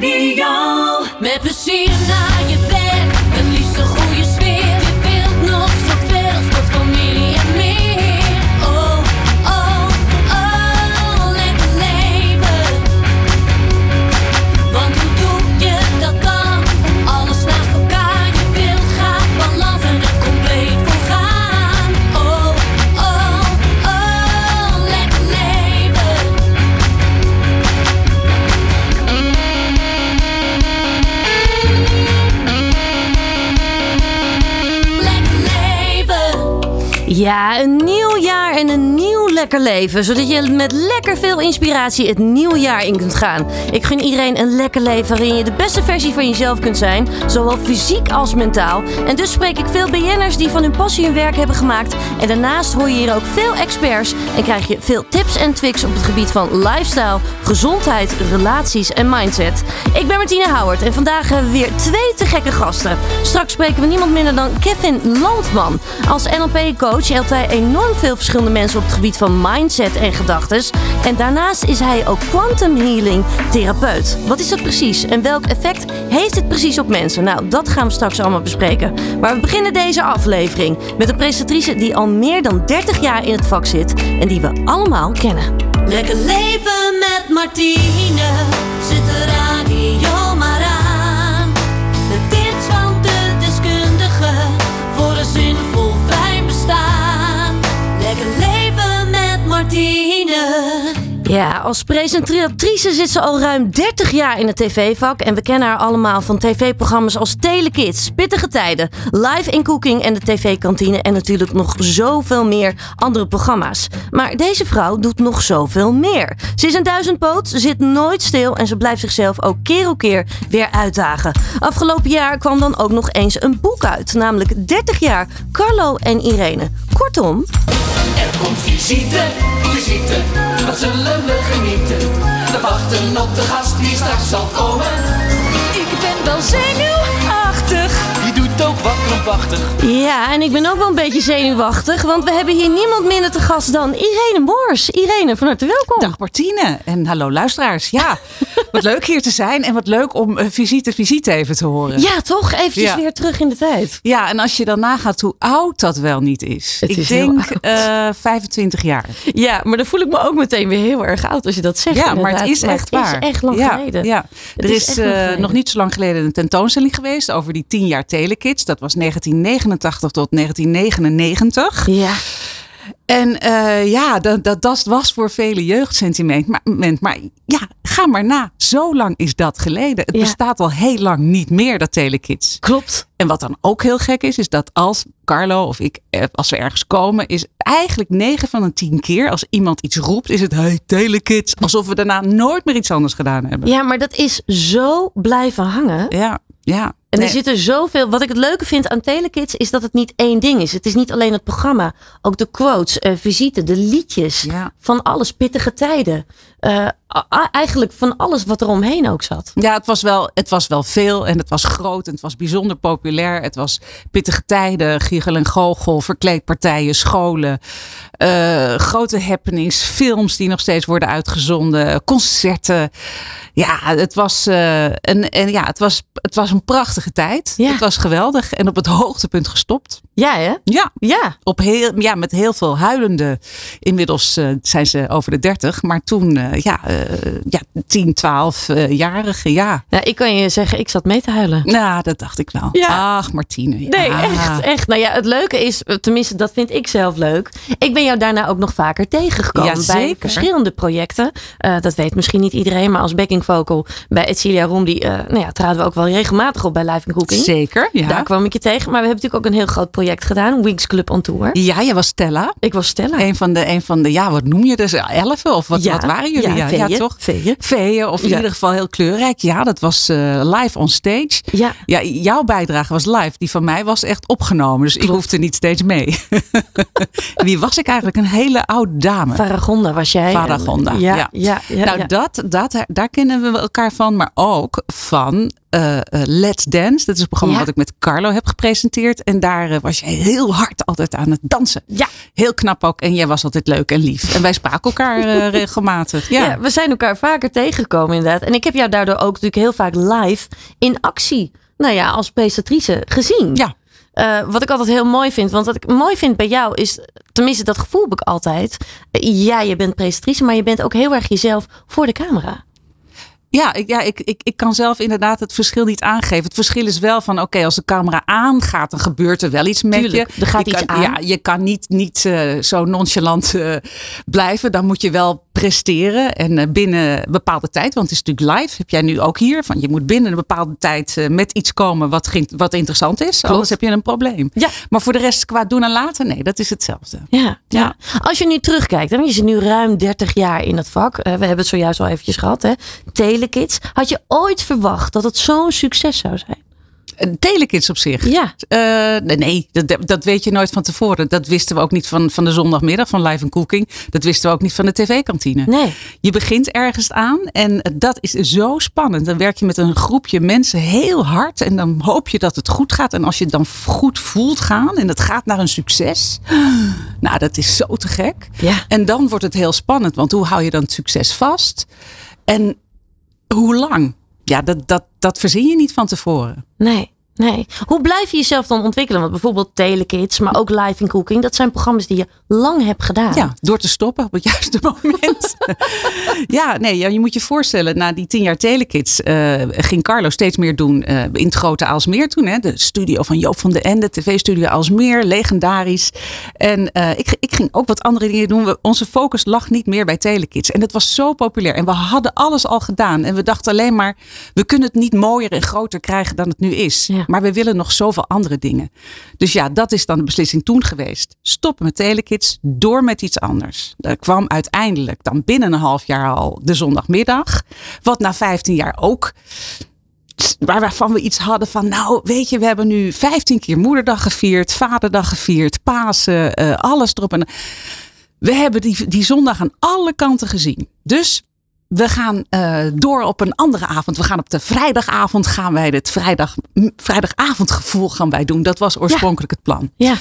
Radio. Met plezier naar Ja, een nieuw jaar en een nieuw lekker leven. Zodat je met lekker veel inspiratie het nieuwe jaar in kunt gaan. Ik gun iedereen een lekker leven waarin je de beste versie van jezelf kunt zijn. Zowel fysiek als mentaal. En dus spreek ik veel BN'ers die van hun passie hun werk hebben gemaakt. En daarnaast hoor je hier ook veel experts. En krijg je veel tips en tricks op het gebied van lifestyle, gezondheid, relaties en mindset. Ik ben Martine Howard en vandaag hebben we weer twee te gekke gasten. Straks spreken we niemand minder dan Kevin Landman. Als NLP-coach helpt hij enorm veel verschillende mensen op het gebied van mindset en gedachtes. En daarnaast is hij ook quantum healing therapeut. Wat is dat precies en welk effect heeft het precies op mensen? Nou, dat gaan we straks allemaal bespreken. Maar we beginnen deze aflevering met een presentatrice die al meer dan 30 jaar in het vak zit en die we allemaal kennen. Lekker leven met Martine. Zet de radio Ja, als presentatrice zit ze al ruim 30 jaar in het tv-vak. En we kennen haar allemaal van tv-programma's als Telekids, Pittige Tijden, Live in Cooking en de TV-kantine. En natuurlijk nog zoveel meer andere programma's. Maar deze vrouw doet nog zoveel meer. Ze is een duizendpoot, ze zit nooit stil en ze blijft zichzelf ook keer op keer weer uitdagen. Afgelopen jaar kwam dan ook nog eens een boek uit, namelijk 30 jaar Carlo en Irene. Kortom, Er komt visite, visite, wat zullen we genieten? We wachten op de gast die straks zal komen. Ik ben wel zenuwachtig. Die doet ook wat krampachtig. Ja, en ik ben ook wel een beetje zenuwachtig, want we hebben hier niemand minder te gast dan Irene Moors. Irene, van harte welkom. Dag Martine en hallo luisteraars. Ja, wat leuk hier te zijn en wat leuk om eh, visite, visite even te horen. Ja, toch? Eventjes Ja. weer terug in de tijd. Ja, en als je dan nagaat hoe oud dat wel niet is. Het ik is denk oud. eh 25 jaar. Ja, maar dan voel ik me ook meteen weer heel erg oud als je dat zegt. Ja, maar het is echt waar. Het is echt lang ja, geleden. Ja. Het Er is eh, nog niet zo lang geleden een tentoonstelling geweest over die 10 jaar Telekids. Dat was 1989 tot 1999. Ja. En eh, ja, dat, dat, dat was voor vele jeugdsentiment. Maar, maar ja, ga maar na. Zo lang is dat geleden. Het Ja. bestaat al heel lang niet meer, dat Telekids. Klopt. En wat dan ook heel gek is, is dat als Carlo of ik, eh, als we ergens komen, is eigenlijk 9 van de 10 keer als iemand iets roept, is het hey Telekids. Alsof we daarna nooit meer iets anders gedaan hebben. Ja, maar dat is zo blijven hangen. Ja, ja. En Nee. er zitten zoveel. Wat ik het leuke vind aan Telekids is dat het niet één ding is. Het is niet alleen het programma, ook de quotes, eh, visite, de liedjes, Ja. van alles, pittige tijden. Eh, a- eigenlijk van alles wat er omheen ook zat. Ja, het was, wel, het was wel veel en het was groot en het was bijzonder populair. Het was pittige tijden, giegel en goochel, verkleedpartijen, scholen, eh, grote happenings, films die nog steeds worden uitgezonden, concerten. Ja, het was, eh, een, en ja, het was, het was een prachtige tijd. Ja. Het was geweldig en op het hoogtepunt gestopt. Ja, hè? Ja, Ja. op heel, ja, met heel veel huilende. Inmiddels eh, zijn ze over de 30, maar toen ja, ja, 10, 12-jarige. ja. Nou, ik kan je zeggen, ik zat mee te huilen. Nou, dat dacht ik wel. Ja. Ach, Martine. Ja. Nee, echt, echt. Nou ja, het leuke is, tenminste, dat vind ik zelf leuk. Ik ben jou daarna ook nog vaker tegengekomen Ja, bij verschillende projecten. Eh, dat weet misschien niet iedereen, maar als backing vocal bij Etcilia Romdi, eh nou ja, traden we ook wel regelmatig op bij Live in Cooking. Zeker, ja. Daar kwam ik je tegen. Maar we hebben natuurlijk ook een heel groot project gedaan, Wings Club on Tour. Ja, je was Stella. Ik was Stella. Een van de, een van de, ja, wat noem je dus? Elfen? Of wat, Ja, wat waren jullie? ja, Ja, ja, veeën, toch? veeën. Veeën, of in Ja. ieder geval heel kleurrijk. Ja, dat was eh, live on stage. Ja. Ja, jouw bijdrage was live. Die van mij was echt opgenomen. Dus ik hoefde niet steeds mee. Wie was ik eigenlijk? Een hele oude dame. Faragonda was jij. Faragonda, Ja, ja. ja, nou. Dat, dat, daar kennen we elkaar van. Maar ook van eh, Let's Dance. Dat is een programma Ja. wat ik met Carlo heb gepresenteerd. En daar eh, was jij heel hard altijd aan het dansen. Ja. Heel knap ook. En jij was altijd leuk en lief. En wij spraken elkaar regelmatig. Ja. Ja. we zijn elkaar vaker tegengekomen inderdaad. En ik heb jou daardoor ook natuurlijk heel vaak live in actie, nou ja, als presentatrice gezien. Ja. Wat ik altijd heel mooi vind. Want wat ik mooi vind bij jou is, tenminste dat gevoel heb ik altijd. ja, je bent presentatrice, maar je bent ook heel erg jezelf voor de camera. Ja, ik, ja ik, ik, ik kan zelf inderdaad het verschil niet aangeven. Het verschil is wel van, oké, als de camera aangaat, dan gebeurt er wel iets met Tuurlijk, je. er gaat je iets kan, aan. Ja, je kan niet, niet eh, zo nonchalant eh, blijven. Dan moet je wel presteren en eh, binnen een bepaalde tijd. Want het is natuurlijk live, heb jij nu ook hier. Van, je moet binnen een bepaalde tijd met iets komen wat, ging- wat interessant is. Anders heb je een probleem. Ja. Maar voor de rest, qua doen en laten, nee, dat is hetzelfde. Ja, ja. Ja. Als je nu terugkijkt, dan je zit nu ruim 30 jaar in het vak. We hebben het zojuist al eventjes gehad, hè? Telekids. Had je ooit verwacht dat het zo'n succes zou zijn? Een Telekids op zich. Ja. Eh, nee, nee dat, dat weet je nooit van tevoren. Dat wisten we ook niet van, van de zondagmiddag van Live Cooking. Dat wisten we ook niet van de tv-kantine. Nee. Je begint ergens aan en dat is zo spannend. Dan werk je met een groepje mensen heel hard en dan hoop je dat het goed gaat. En als je het dan goed voelt gaan en het gaat naar een succes. Nou, dat is zo te gek. Ja. En dan wordt het heel spannend, want hoe hou je dan het succes vast? En hoe lang? Ja, dat, dat, dat verzin je niet van tevoren. Nee. Nee. Hoe blijf je jezelf dan ontwikkelen? Want bijvoorbeeld Telekids, maar ook Live in Cooking. Dat zijn programma's die je lang hebt gedaan. Ja, door te stoppen op het juiste moment. ja, nee, ja, je moet je voorstellen, na die tien jaar Telekids eh, ging Carlo steeds meer doen eh, in het grote Aalsmeer toen. Hè, de studio van Joop van den Ende, tv-studio Aalsmeer, legendarisch. En eh, ik, ik ging ook wat andere dingen doen. Onze focus lag niet meer bij Telekids. En het was zo populair. En we hadden alles al gedaan. En we dachten alleen maar, we kunnen het niet mooier en groter krijgen dan het nu is. Ja. Maar we willen nog zoveel andere dingen. Dus ja, dat is dan de beslissing toen geweest. Stoppen met Telekids, door met iets anders. Er kwam uiteindelijk dan binnen een half jaar al de zondagmiddag. Wat na 15 jaar ook waar waarvan we iets hadden van, nou weet je, we hebben nu 15 keer moederdag gevierd, vaderdag gevierd, Pasen, eh, alles erop en we hebben die, die zondag aan alle kanten gezien. Dus we gaan eh, door op een andere avond. We gaan op de vrijdagavond gaan wij het vrijdag, vrijdagavondgevoel gaan wij doen. Dat was oorspronkelijk het plan. Ja.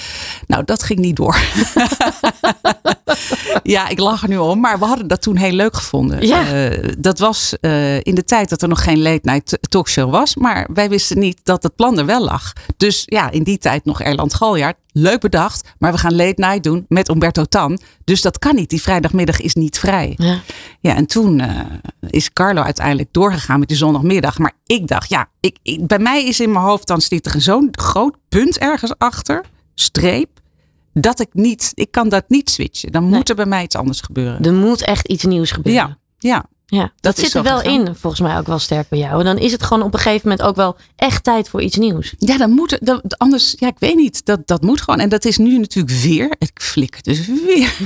Nou, dat ging niet door. ja, ik lach er nu om, maar we hadden dat toen heel leuk gevonden. Ja. Eh, dat was eh, in de tijd dat er nog geen late night talkshow was, maar wij wisten niet dat het plan er wel lag. Dus ja, in die tijd nog Erland Galjaard. Leuk bedacht, maar we gaan late night doen met Umberto Tan. Dus dat kan niet. Die vrijdagmiddag is niet vrij. Ja. Ja, en toen eh, is Carlo uiteindelijk doorgegaan met die zondagmiddag. Maar ik dacht, ja, ik, ik- bij mij is in mijn hoofd dan zit er zo'n groot punt ergens achter, streep, dat ik niet, ik kan dat niet switchen. Dan moet er bij mij iets anders gebeuren. Er moet echt iets nieuws gebeuren. Ja, ja. Ja, dat, zit er wel gegaan. in, volgens mij ook wel sterk bij jou. En dan is het gewoon op een gegeven moment ook wel echt tijd voor iets nieuws. Ja, dan moet het, dat, anders, ja, ik weet niet, dat, dat moet gewoon. En dat is nu natuurlijk weer, ik flikker dus weer,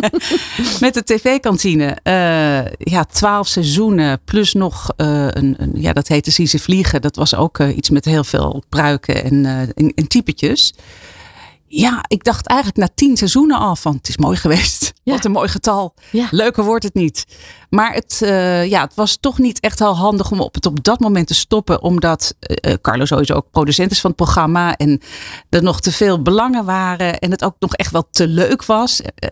met de tv-kantine. Eh, ja, twaalf seizoenen plus nog, eh, een, een, ja, dat heette Zie ze vliegen. Dat was ook eh, iets met heel veel pruiken en, en, en typetjes. Ja, ik dacht eigenlijk na tien seizoenen al van, het is mooi geweest. Ja. Wat een mooi getal. Ja. Leuker wordt het niet. Maar het, eh, ja, het was toch niet echt heel handig om op het op dat moment te stoppen. Omdat eh, Carlo sowieso ook producent is van het programma. En er nog te veel belangen waren. En het ook nog echt wel te leuk was. Eh,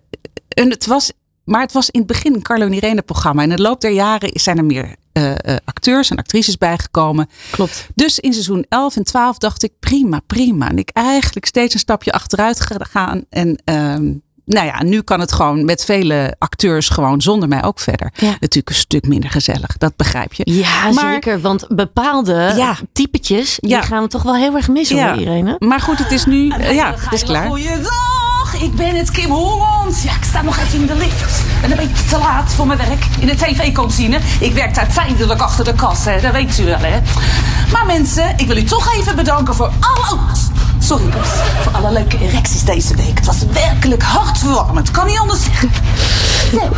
En het was maar het was in het begin een Carlo en Irene programma. En in de loop der jaren zijn er meer eh, eh, acteurs en actrices bijgekomen. Klopt. Dus in seizoen 11 en 12 dacht ik prima, prima. En ik eigenlijk steeds een stapje achteruit gegaan. En ehm, nou ja, nu kan het gewoon met vele acteurs gewoon zonder mij ook verder. Ja. Natuurlijk een stuk minder gezellig, dat begrijp je. Ja, Maar- zeker. Want bepaalde Ja. typetjes, die Ja. gaan we toch wel heel erg missen Ja. hoor, Irene. Maar goed, het is nu, eh, ja, het is klaar. Goeiedag, ik ben het Kim Holland. Ja, ik sta nog even in de lift. Ben een beetje te laat voor mijn werk in de tv-kantine. Ik werk daar tijdelijk achter de kassa, hè, dat weet u wel, hè. Maar mensen, ik wil u toch even bedanken voor alle... oh, sorry. Voor alle leuke erecties deze week. Het was werkelijk hartverwarmend, kan niet anders zeggen. Zo.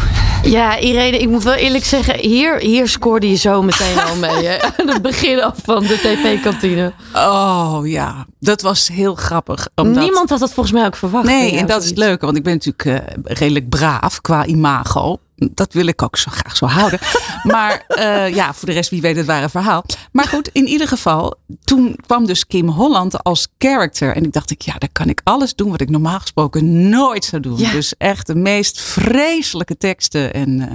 Ja, Irene, ik moet wel eerlijk zeggen, hier, hier scoorde je zo meteen al mee. Hè? Aan het begin af van de tv-kantine. Oh ja, dat was heel grappig. Omdat... Niemand had dat volgens mij ook verwacht. Nee, en dat is het leuke, want ik ben natuurlijk eh, redelijk braaf qua imago. Dat wil ik ook zo graag zo houden. maar eh, ja, voor de rest, wie weet het ware verhaal. Maar goed, in ieder geval, toen kwam dus Kim Holland als character. En ik dacht, ik, ja, daar kan ik alles doen wat ik normaal gesproken nooit zou doen. Ja. Dus echt de meest vreselijke teksten. En eh,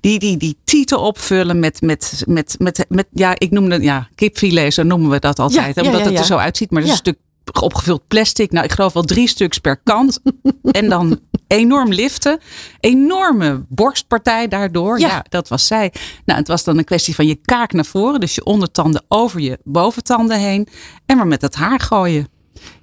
die, die, die titel opvullen met, met, met, met, met, ja, ik noemde, ja, kipfilet, zo noemen we dat altijd. Ja, hè, ja, omdat ja, het er zo uitziet. Maar is een stuk opgevuld plastic. Nou, ik geloof wel drie stuks per kant. en dan enorm liften. Enorme borstpartij daardoor. Ja. Ja. dat was zij. Nou, het was dan een kwestie van je kaak naar voren. Dus je ondertanden over je boventanden heen. En maar met het haar gooien.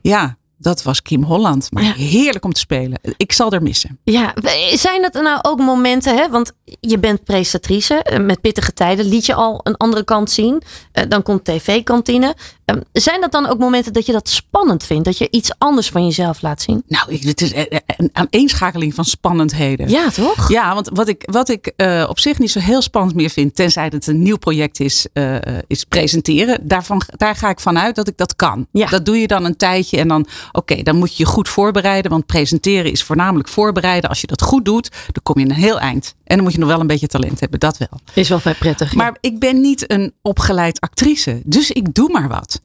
Ja, dat was Kim Holland. Maar Ja. heerlijk om te spelen. Ik zal er missen. Ja, zijn dat nou ook momenten, hè? want je bent presentatrice, eh, met pittige tijden liet je al een andere kant zien. Eh, Dan komt tv-kantine. Ehm, Zijn dat dan ook momenten dat je dat spannend vindt, dat je iets anders van jezelf laat zien? Nou, het is een een aaneenschakeling van spannendheden. Ja, toch? Ja, want wat ik, wat ik eh, op zich niet zo heel spannend meer vind, tenzij het een nieuw project is, eh, is presenteren, daarvan, daar ga ik vanuit dat ik dat kan. Ja. Dat doe je dan een tijdje en dan, oké, dan moet je je goed voorbereiden, want presenteren is voornamelijk voorbereiden. Als je dat goed doet, dan kom je een heel eind. En dan moet je nog wel een beetje talent hebben, dat wel. Is wel vrij prettig. ja. Maar ik ben niet een opgeleid actrice, dus ik doe maar wat.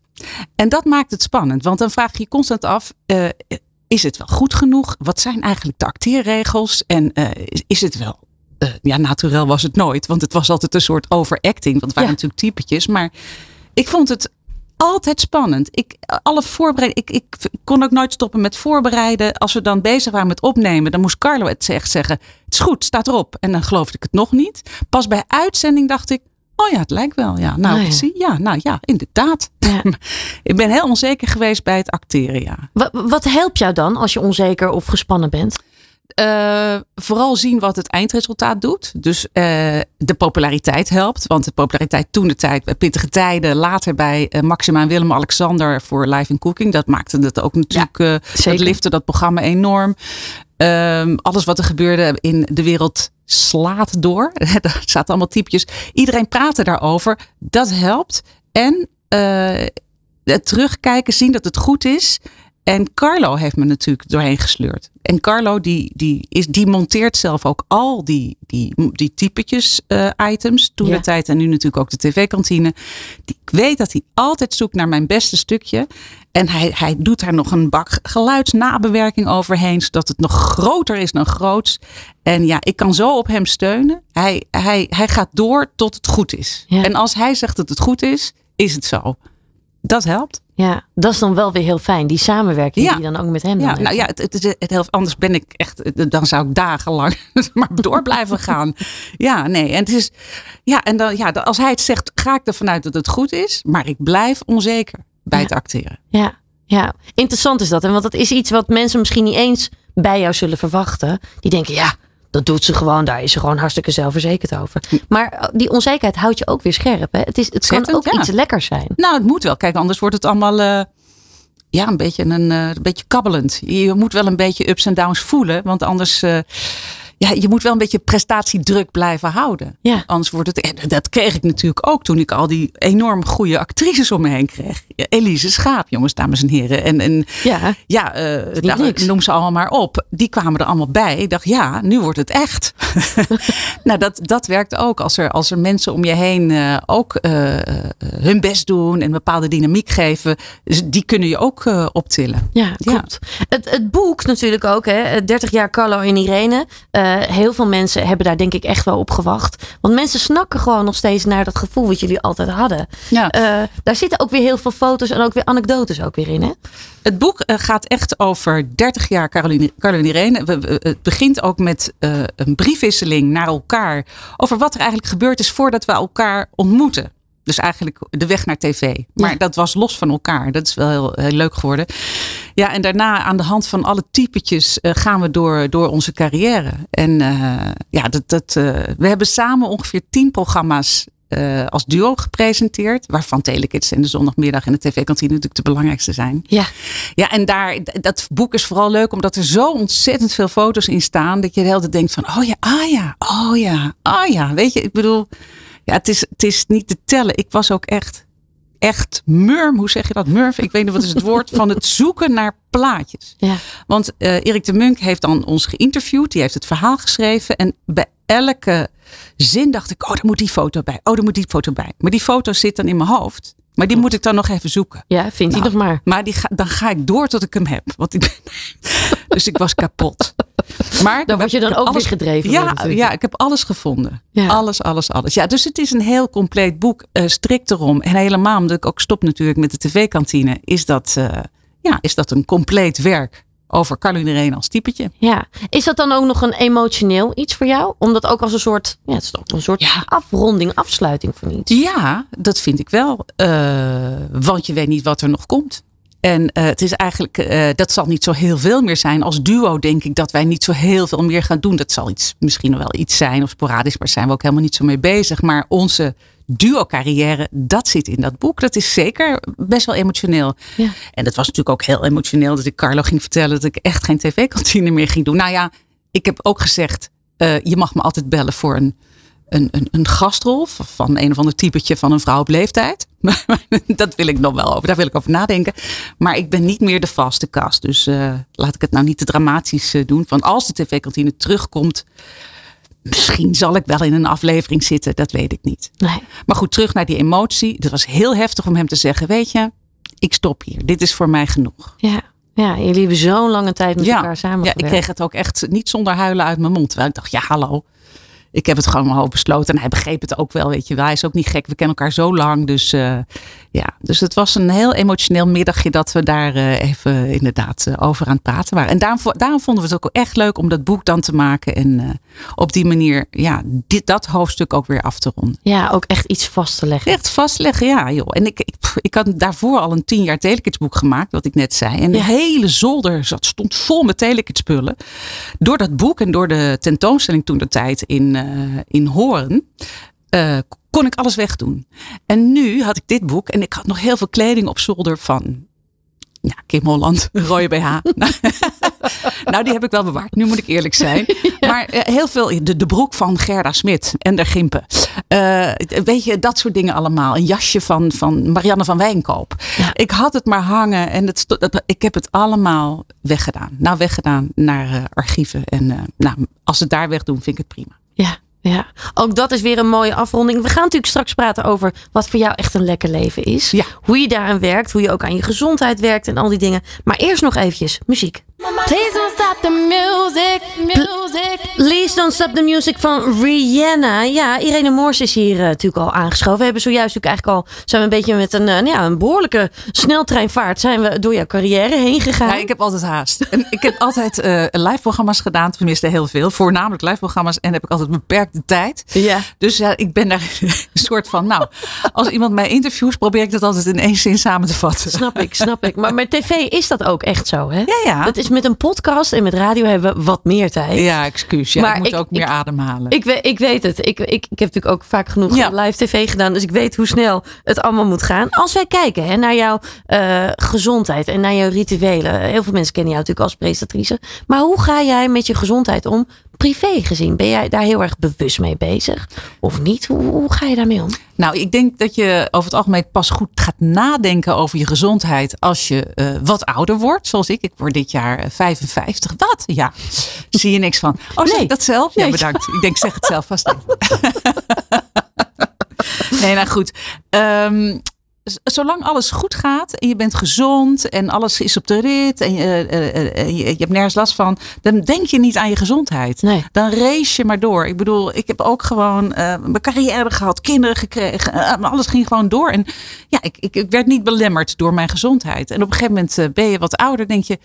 En dat maakt het spannend, want dan vraag je je constant af: eh, is het wel goed genoeg? Wat zijn eigenlijk de acteerregels? En eh, is, is het wel. eh, ja, natuurlijk was het nooit, want het was altijd een soort overacting. Want het waren Ja. natuurlijk typetjes. Maar ik vond het altijd spannend. Ik, alle voorbereiding, ik, ik kon ook nooit stoppen met voorbereiden. Als we dan bezig waren met opnemen, dan moest Carlo het echt zeggen. Het is goed, staat erop. En dan geloofde ik het nog niet. Pas bij uitzending dacht ik, oh ja, het lijkt wel. Ja, nou, Oh ja. precies. Ja, nou ja, inderdaad. Ja. ik ben heel onzeker geweest bij het acteren, ja. Wa- Wat helpt jou dan als je onzeker of gespannen bent? Eh, vooral zien wat het eindresultaat doet. Dus eh, de populariteit helpt. Want de populariteit toen de tijd, bij pittige tijden, later bij eh, Maxima en Willem-Alexander voor Live in Cooking. Dat maakte het ook natuurlijk, eh zeker. dat lifte dat programma enorm. Ehm, alles wat er gebeurde in de wereld slaat door. er zaten allemaal typjes. Iedereen praatte daarover. Dat helpt. En eh, het terugkijken, zien dat het goed is. En Carlo heeft me natuurlijk doorheen gesleurd. En Carlo die, die, is, die monteert zelf ook al die, die, die typetjes eh, items. Toen Ja. de tijd en nu natuurlijk ook de tv-kantine. Ik weet dat hij altijd zoekt naar mijn beste stukje. En hij, hij doet daar nog een bak geluidsnabewerking overheen. Zodat het nog groter is dan groots. En ja, ik kan zo op hem steunen. Hij, hij, hij gaat door tot het goed is. Ja. En als hij zegt dat het goed is, is het zo. Dat helpt. Ja, dat is dan wel weer heel fijn. Die samenwerking Ja. die je dan ook met hem Ja, nou ja, het, het. Anders ben ik echt, dan zou ik dagenlang maar door blijven gaan. Ja, nee. En het is, ja, en dan, ja, als hij het zegt, ga ik ervan uit dat het goed is. Maar ik blijf onzeker bij Ja. het acteren. Ja, ja, interessant is dat. En want dat is iets wat mensen misschien niet eens bij jou zullen verwachten. Die denken, ja, dat doet ze gewoon. Daar is ze gewoon hartstikke zelfverzekerd over. Maar eh, die onzekerheid houdt je ook weer scherp. Hè? Het, is, het kan ook ja. iets lekkers zijn. Nou, het moet wel. Kijk, anders wordt het allemaal eh, ja, een, beetje een, eh, een beetje kabbelend. Je moet wel een beetje ups en downs voelen. Want anders, ja, je moet wel een beetje prestatiedruk blijven houden. Ja. Anders wordt het, en dat kreeg ik natuurlijk ook toen ik al die enorm goede actrices om me heen kreeg. Elise Schaap, jongens, dames en heren. En, en Ja, ja, eh, nou, noem ze allemaal maar op. Die kwamen er allemaal bij. Ik dacht, ja, nu wordt het echt. nou, dat, dat werkt ook. Als er, als er mensen om je heen eh, ook eh, hun best doen en een bepaalde dynamiek geven, dus die kunnen je ook optillen. ja, Ja. klopt. Het, het boek natuurlijk ook, hè? 30 jaar Carlo en Irene. Eh, heel veel mensen hebben daar denk ik echt wel op gewacht. Want mensen snakken gewoon nog steeds naar dat gevoel wat jullie altijd hadden. Ja. Eh, daar zitten ook weer heel veel foto's en ook weer anekdotes ook weer in, hè? Het boek eh, gaat echt over 30 jaar Caroline, Caroline Irene. Het begint ook met een briefwisseling naar elkaar over wat er eigenlijk gebeurd is voordat we elkaar ontmoeten. Dus eigenlijk de weg naar tv. Maar Ja. dat was los van elkaar. Dat is wel heel, heel leuk geworden. Ja, en daarna aan de hand van alle typetjes eh, gaan we door, door onze carrière. En eh, ja, dat, dat, eh, we hebben samen ongeveer tien programma's als duo gepresenteerd. Waarvan Telekids en de zondagmiddag en de tv-kantine natuurlijk de belangrijkste zijn. Ja. Ja, en daar, dat boek is vooral leuk omdat er zo ontzettend veel foto's in staan. Dat je de hele tijd denkt van, oh ja, ah ja, oh ja, ah ja. Weet je, ik bedoel, ja, het is, het is niet te tellen. Ik was ook echt echt murm, hoe zeg je dat? Murf, ik weet niet wat is het woord, van het zoeken naar plaatjes. Ja. Want eh, Erik de Munk heeft dan ons geïnterviewd, die heeft het verhaal geschreven. En bij elke zin dacht ik, oh, daar moet die foto bij. Oh, daar moet die foto bij. Maar die foto zit dan in mijn hoofd. Maar die moet ik dan nog even zoeken. Ja, vindt hij Nou, nog maar. Maar die ga, dan ga ik door tot ik hem heb. Want ik ben, dus ik was kapot. Maar Dan word je dan ook weer gedreven Ja, ja, ik heb alles gevonden. Ja. Alles, alles, alles. Ja, dus het is een heel compleet boek. eh, strikt erom. En helemaal omdat ik ook stop natuurlijk met de tv-kantine. Is dat, eh, ja, is dat een compleet werk over Caroline Reen als typetje. Ja. Is dat dan ook nog een emotioneel iets voor jou? Omdat ook als een soort, ja, het is toch een soort Ja. afronding, afsluiting van iets. Ja, dat vind ik wel. Eh, want je weet niet wat er nog komt. En eh, het is eigenlijk, eh, dat zal niet zo heel veel meer zijn. Als duo denk ik dat wij niet zo heel veel meer gaan doen. Dat zal iets, misschien wel iets zijn of sporadisch, maar daar zijn we ook helemaal niet zo mee bezig. Maar onze duo-carrière, dat zit in dat boek. Dat is zeker best wel emotioneel. Ja. En dat was natuurlijk ook heel emotioneel dat ik Carlo ging vertellen dat ik echt geen tv-kantine meer ging doen. Nou ja, ik heb ook gezegd, eh, je mag me altijd bellen voor een, een, een, een gastrol van- een of ander typetje van een vrouw op leeftijd. Maar dat wil ik nog wel over, daar wil ik over nadenken. Maar ik ben niet meer de vaste kast. Dus eh, laat ik het nou niet te dramatisch eh, doen. Van als de tv-kantine terugkomt, misschien zal ik wel in een aflevering zitten. Dat weet ik niet. Nee. Maar goed, terug naar die emotie. Het was heel heftig om hem te zeggen, weet je, ik stop hier. Dit is voor mij genoeg. Ja. Ja, jullie hebben zo'n lange tijd met elkaar samen ja, ik kreeg het ook echt niet zonder huilen uit mijn mond. Terwijl ik dacht, ja hallo. Ik heb het gewoon hoofd besloten. En hij begreep het ook wel, weet je wel. Hij is ook niet gek. We kennen elkaar zo lang. Dus eh, ja, dus het was een heel emotioneel middagje dat we daar eh, even inderdaad eh, over aan het praten waren. En daarom, daarom vonden we het ook echt leuk om dat boek dan te maken. En op die manier ja, dit, dat hoofdstuk ook weer af te ronden. Ja, ook echt iets vast te leggen. Echt vastleggen, ja joh. En ik, ik, ik had daarvoor al een tien jaar telekidsboek gemaakt, wat ik net zei. En de Ja. hele zolder zat, stond vol met telekidsspullen. Door dat boek en door de tentoonstelling toen de tijd in, in Hoorn, eh, kon ik alles wegdoen. En nu had ik dit boek en ik had nog heel veel kleding op zolder van... Ja, Kim Holland, rode BH. nou, die heb ik wel bewaard. Nu moet ik eerlijk zijn. Maar eh, heel veel, de, de broek van Gerda Smit en de Gimpen. Eh, weet je, dat soort dingen allemaal. Een jasje van, van Marianne van Wijnkoop. Ja. Ik had het maar hangen en het, ik heb het allemaal weggedaan. Nou, weggedaan naar eh, archieven. En eh, nou, als ze het daar wegdoen, vind ik het prima. Ja, ja. Ook dat is weer een mooie afronding. We gaan natuurlijk straks praten over wat voor jou echt een lekker leven is. Ja. Hoe je daaraan werkt, hoe je ook aan je gezondheid werkt en al die dingen. Maar eerst nog eventjes muziek. Please don't stop the music, music. Please Don't Stop the Music van Rihanna. Ja, Irene Moors is hier eh, natuurlijk al aangeschoven. We hebben zojuist natuurlijk eigenlijk al... zijn we een beetje met een, eh, nou ja, een behoorlijke sneltreinvaart... zijn we door jouw carrière heen gegaan. Ja, ik heb altijd haast. En ik heb altijd eh live-programma's gedaan, tenminste heel veel. Voornamelijk live-programma's. En heb ik altijd beperkte tijd. Ja. Dus ja, ik ben daar een soort van, nou, als iemand mij interviews, probeer ik dat altijd in één zin samen te vatten. Snap ik, snap ik. Maar met tv is dat ook echt zo, hè? Ja, ja. Is met een podcast en met radio hebben we wat meer tijd. Ja, excuus. Ja, Maar ik moet ik- ook meer ik- ademhalen. Ik, weet, ik weet het. Ik, ik, ik heb natuurlijk ook vaak genoeg Ja. live tv gedaan. Dus ik weet hoe snel het allemaal moet gaan. Als wij kijken hè, naar jouw eh, gezondheid en naar jouw rituelen. Heel veel mensen kennen jou natuurlijk als presentatrice. Maar hoe ga jij met je gezondheid om? Privé gezien, ben jij daar heel erg bewust mee bezig? Of niet? Hoe, hoe ga je daarmee om? Nou, ik denk dat je over het algemeen pas goed gaat nadenken over je gezondheid als je eh, wat ouder wordt. Zoals ik. Ik word dit jaar eh, 55. Wat? Ja. Zie je niks van. Oh, Nee. dat zelf? Ja, bedankt. Ik denk, zeg het zelf vast. Nee, nou goed. Z- zolang alles goed gaat en je bent gezond en alles is op de rit en je, eh, eh, eh, je, je hebt nergens last van, dan denk je niet aan je gezondheid. Nee. Dan race je maar door. Ik bedoel, ik heb ook gewoon eh, mijn carrière gehad, kinderen gekregen, alles ging gewoon door. En ja, ik, ik, ik werd niet belemmerd door mijn gezondheid. En op een gegeven moment ben je wat ouder, denk je,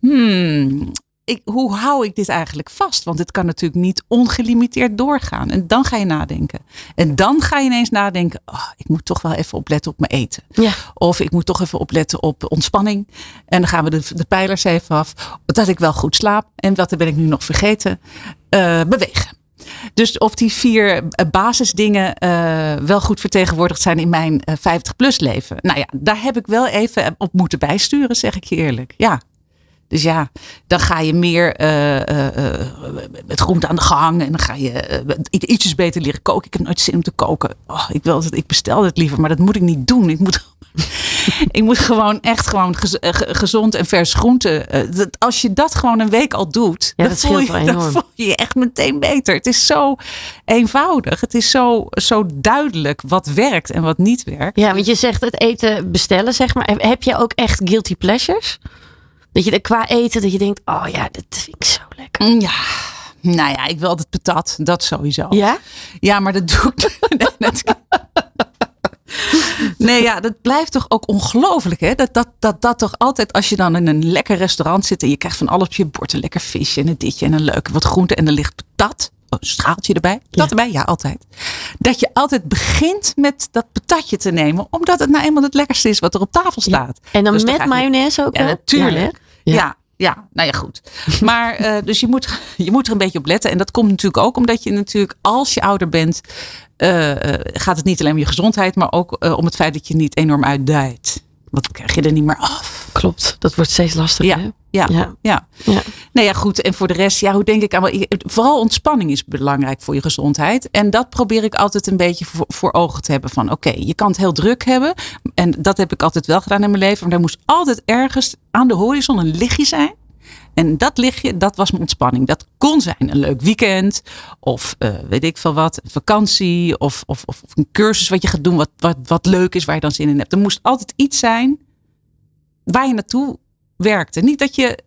hmm, ik, hoe hou ik dit eigenlijk vast? Want het kan natuurlijk niet ongelimiteerd doorgaan. En dan ga je nadenken. En dan ga je ineens nadenken, oh, ik moet toch wel even opletten op mijn eten. Ja. Of ik moet toch even opletten op ontspanning. En dan gaan we de, de pijlers even af. Dat ik wel goed slaap. En wat ben ik nu nog vergeten? Eh, bewegen. Dus of die vier eh, basisdingen eh, wel goed vertegenwoordigd zijn in mijn 50-plus leven. Nou ja, daar heb ik wel even op moeten bijsturen, zeg ik je eerlijk. Ja. Dus ja, dan ga je meer eh, met groente aan de gang. En dan ga je ietsjes beter leren koken. Ik heb nooit zin om te koken. Oh, ik, wil het, ik bestel het liever, maar dat moet ik niet doen. Ik moet ik moet gewoon echt gewoon gez- ge- gezond en vers groente. dat- als je dat gewoon een week al doet, Ja, dan, dat voel je, dan voel je je echt meteen beter. Het is zo eenvoudig. Het is zo, zo duidelijk wat werkt en wat niet werkt. Ja, want je zegt het eten bestellen, zeg maar. Heb je ook echt guilty pleasures? Dat je qua eten, dat je denkt, oh ja, dat vind ik zo lekker. Mm, Ja, nou ja, ik wil altijd patat. Dat sowieso. Ja? Ja, maar dat doe ik. Nee, ja, dat blijft toch ook ongelooflijk, hè? Dat, dat, dat, dat toch altijd, als je dan in een lekker restaurant zit en je krijgt van alles op je bord, een lekker visje en een ditje en een leuke wat groente en er ligt patat, een schaaltje erbij, dat Ja. erbij, ja, altijd. Dat je altijd begint met dat patatje te nemen, omdat het nou eenmaal het lekkerste is wat er op tafel staat. En dan Dus met mayonaise ook Ja, natuurlijk. Ja, Ja. ja, nou ja, goed. Maar eh, dus je moet, je moet er een beetje op letten. En dat komt natuurlijk ook omdat je natuurlijk, als je ouder bent, eh, eh, gaat het niet alleen om je gezondheid, maar ook om het feit dat je niet enorm uitdijt. Want dan krijg je er niet meer af. Klopt, dat wordt steeds lastiger. Ja, hè? Ja, Ja. ja. Ja. Nou ja, goed. En voor de rest, ja, hoe denk ik aan? Vooral ontspanning is belangrijk voor je gezondheid. En dat probeer ik altijd een beetje voor, voor ogen te hebben. Van oké, je kan het heel druk hebben. En dat heb ik altijd wel gedaan in mijn leven. Maar er moest altijd ergens aan de horizon een lichtje zijn. En dat lichtje, dat was mijn ontspanning. Dat kon zijn een leuk weekend. Of eh, weet ik veel wat, een vakantie. Of, of, of of een cursus wat je gaat doen wat, wat, wat leuk is, waar je dan zin in hebt. Er moest altijd iets zijn waar je naartoe werkte. Niet dat je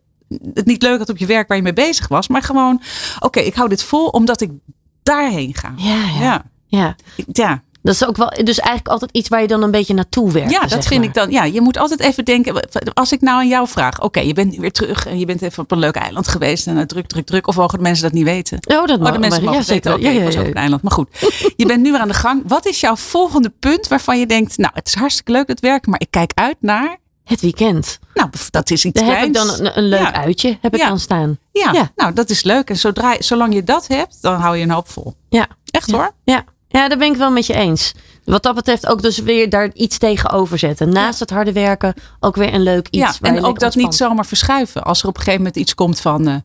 het niet leuk had op je werk waar je mee bezig was. Maar gewoon, oké, ik hou dit vol omdat ik daarheen ga. Ja, ja. Ja, ja. Dat is ook wel, dus eigenlijk altijd iets waar je dan een beetje naartoe werkt. ja dat vind ik dan. Ja, je moet altijd even denken. Als ik nou aan jou vraag, oké, je bent nu weer terug en je bent even op een leuk eiland geweest en druk, druk, druk. Of mogen de mensen dat niet weten? Oh, dat Oh, de mensen maar- ja, weten. zeker. Ja, ja, ook ja. op een eiland. Maar goed, je bent nu weer aan de gang. Wat is jouw volgende punt waarvan je denkt, nou, het is hartstikke leuk het werk, maar ik kijk uit naar, Het weekend. nou, dat is iets Daar heb ik dan een, een leuk Ja. uitje heb ik Ja. dan staan. Ja, Ja. nou, dat is leuk. En zodra, zolang je dat hebt, dan hou je een hoop vol. Ja. Echt hoor. Ja. ja, daar ben ik wel met je eens. Wat dat betreft ook dus weer daar iets tegenover zetten. Naast het harde werken ook weer een leuk iets. ja, waar je en ook dat niet zomaar verschuiven. Als er op een gegeven moment iets komt van. eh,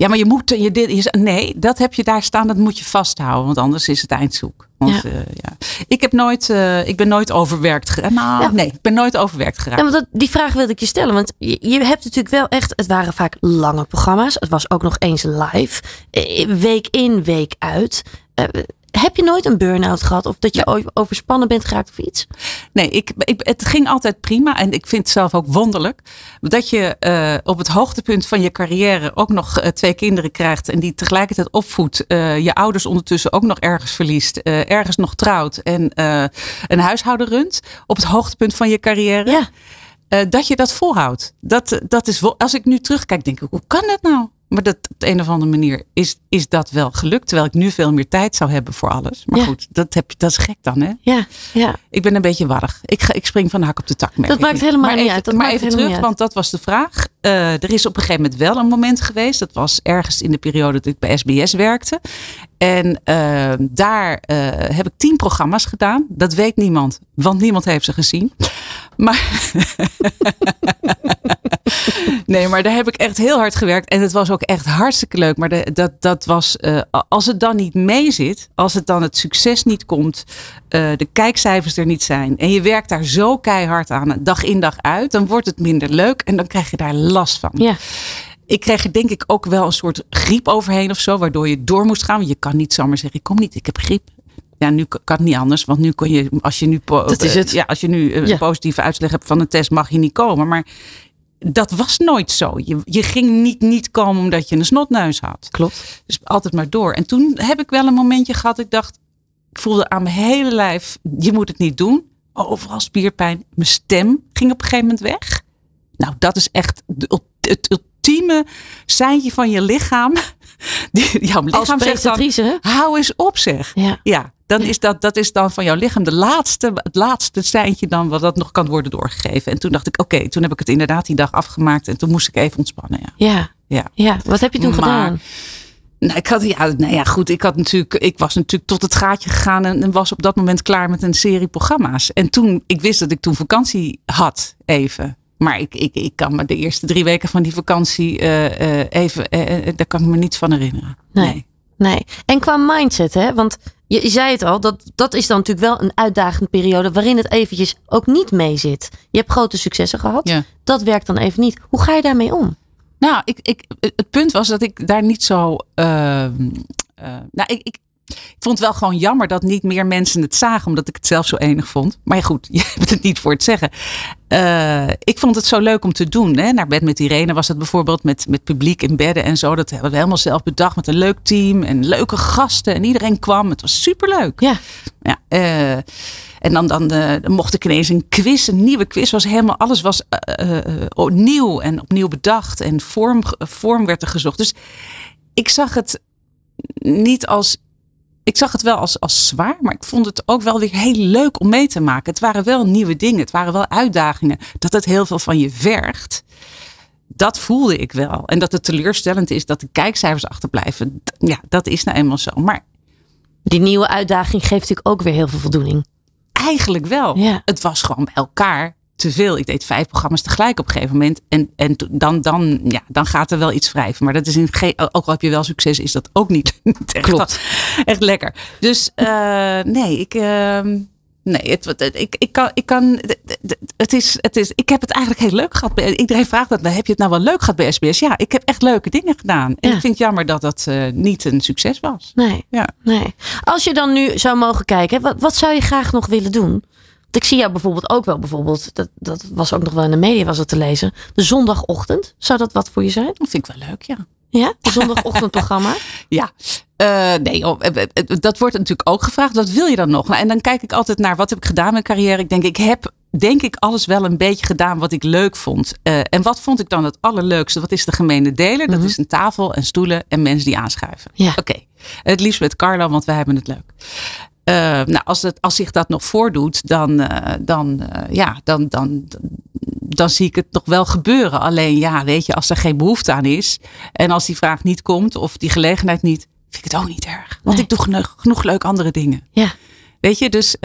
ja, maar je moet. Je dit, je, nee, dat heb je daar staan. Dat moet je vasthouden. Want anders is het eindzoek. Want, Ja. ja. ja. Ik, heb nooit, eh, ik ben nooit overwerkt geraakt. Nou, Ja. nee, ik ben nooit overwerkt geraakt. Ja, want dat, die vraag wilde ik je stellen. Want je, je hebt natuurlijk wel echt. Het waren vaak lange programma's. Het was ook nog eens live. Eh, Week in, week uit. Eh, heb je nooit een burn-out gehad? Of dat je overspannen bent geraakt of iets? Nee, ik, ik, het ging altijd prima. En ik vind het zelf ook wonderlijk. Dat je eh, op het hoogtepunt van je carrière ook nog eh, twee kinderen krijgt. En die tegelijkertijd opvoedt. eh, je ouders ondertussen ook nog ergens verliest. ergens nog trouwt. En een huishouden runt. Op het hoogtepunt van je carrière. Ja. dat je dat volhoudt. Dat, dat is, als ik nu terugkijk, denk ik, hoe kan dat nou? Maar dat, op de een of andere manier is, is dat wel gelukt. Terwijl ik nu veel meer tijd zou hebben voor alles. Maar Ja. goed, dat, heb, dat is gek dan, hè? Ja, ja. Ik ben een beetje warrig. Ik, ga, ik spring van de hak op de tak. Dat maakt helemaal maar niet even, uit. Dat maar even terug, want dat was de vraag. Eh, er is op een gegeven moment wel een moment geweest. Dat was ergens in de periode dat ik bij SBS werkte. En eh, daar eh, heb ik tien programma's gedaan. Dat weet niemand, want niemand heeft ze gezien. Maar, nee, maar daar heb ik echt heel hard gewerkt. En het was ook echt hartstikke leuk. Maar de, dat, dat was, eh, als het dan niet mee zit, als het dan het succes niet komt, eh, de kijkcijfers er niet zijn. En je werkt daar zo keihard aan, dag in dag uit, dan wordt het minder leuk en dan krijg je daar last van. Ja. Ik kreeg er denk ik ook wel een soort griep overheen of zo, waardoor je door moest gaan. Want je kan niet zomaar zeggen, ik kom niet, ik heb griep. Ja, nu kan het niet anders, want nu kun je, als je nu, Dat is het. Ja, als je nu een Ja. positieve uitslag hebt van een test, mag je niet komen. Maar dat was nooit zo. Je, je ging niet niet komen omdat je een snotneus had. Klopt. Dus altijd maar door. En toen heb ik wel een momentje gehad. Ik dacht, ik voelde aan mijn hele lijf, je moet het niet doen. Overal spierpijn. Mijn stem ging op een gegeven moment weg. Nou, dat is echt ult- het ultieme seintje van je lichaam. Die, jouw lichaam zegt dan, hou eens op zeg. Ja. Ja, dan is dat, dat is dan van jouw lichaam de laatste, het laatste seintje dan wat dat nog kan worden doorgegeven. En toen dacht ik, oké, toen heb ik het inderdaad die dag afgemaakt. En toen moest ik even ontspannen. Ja. Ja. Ja. Ja. Wat heb je toen Maar- gedaan? Nou, ik had, ja, nou ja, goed. Ik, had natuurlijk, ik was natuurlijk tot het gaatje gegaan en, en was op dat moment klaar met een serie programma's. En toen, ik wist dat ik toen vakantie had, even. Maar ik, ik, ik kan me de eerste drie weken van die vakantie eh, eh, even, eh, daar kan ik me niets van herinneren. Nee. Nee. En qua mindset, hè? Want je, je zei het al, dat, dat is dan natuurlijk wel een uitdagende periode waarin het eventjes ook niet mee zit. Je hebt grote successen gehad. Ja. Dat werkt dan even niet. Hoe ga je daarmee om? Nou, ik, ik, het punt was dat ik daar niet zo. ehm, eh, nou, ik, ik, ik vond het wel gewoon jammer dat niet meer mensen het zagen, omdat ik het zelf zo enig vond. Maar ja, goed, je hebt het niet voor het zeggen. Eh, ik vond het zo leuk om te doen. Hè. Naar bed met Irene was het bijvoorbeeld met, met publiek in bedden en zo. Dat hebben we helemaal zelf bedacht met een leuk team en leuke gasten. En iedereen kwam. Het was superleuk. Ja. Ja, eh, en dan, dan, dan mocht ik ineens een quiz, een nieuwe quiz. Was helemaal, alles was nieuw en opnieuw bedacht. En vorm, vorm werd er gezocht. Dus ik zag het niet als. Ik zag het wel als, als zwaar, maar ik vond het ook wel weer heel leuk om mee te maken. Het waren wel nieuwe dingen, het waren wel uitdagingen. Dat het heel veel van je vergt, dat voelde ik wel. En dat het teleurstellend is dat de kijkcijfers achterblijven, ja, dat is nou eenmaal zo. Maar Die nieuwe uitdaging geeft natuurlijk ook weer heel veel voldoening. Eigenlijk wel. Ja. Het was gewoon bij elkaar te veel. Ik deed vijf programma's tegelijk op een gegeven moment. En, en dan, dan, ja, dan gaat er wel iets wrijven. Maar dat is in geen, ook al heb je wel succes, is dat ook niet niet echt, Klopt. echt lekker. Dus eh, nee, ik. ehm, Nee, het, het- ik, ik kan, ik kan, het is, het is, ik heb het eigenlijk heel leuk gehad. bij- Iedereen vraagt dat, heb je het nou wel leuk gehad bij SBS? Ja, ik heb echt leuke dingen gedaan. En Ja. ik vind het jammer dat dat eh, niet een succes was. Nee, Ja. nee. Als je dan nu zou mogen kijken, wat, wat zou je graag nog willen doen? Ik zie jou bijvoorbeeld ook wel, bijvoorbeeld, dat, dat was ook nog wel in de media was het te lezen. De zondagochtend, zou dat wat voor je zijn? Dat vind ik wel leuk, ja. Ja, de zondagochtendprogramma. Ja, Eh, nee, oh, eh, eh, dat wordt natuurlijk ook gevraagd. Wat wil je dan nog? Nou, en dan kijk ik altijd naar wat heb ik gedaan in mijn carrière. Ik denk, ik heb denk ik alles wel een beetje gedaan wat ik leuk vond. En wat vond ik dan het allerleukste? Wat is de gemene deler? Dat is een tafel en stoelen en mensen die aanschuiven. Ja. Oké, het liefst met Carlo, want wij hebben het leuk. Eh, nou, als, het, als zich dat nog voordoet, dan, eh, dan, eh, ja, dan, dan, dan zie ik het nog wel gebeuren. Alleen ja, weet je, als er geen behoefte aan is en als die vraag niet komt of die gelegenheid niet, vind ik het ook niet erg. Want Nee. ik doe genoeg, genoeg leuke andere dingen. Ja. Weet je, dus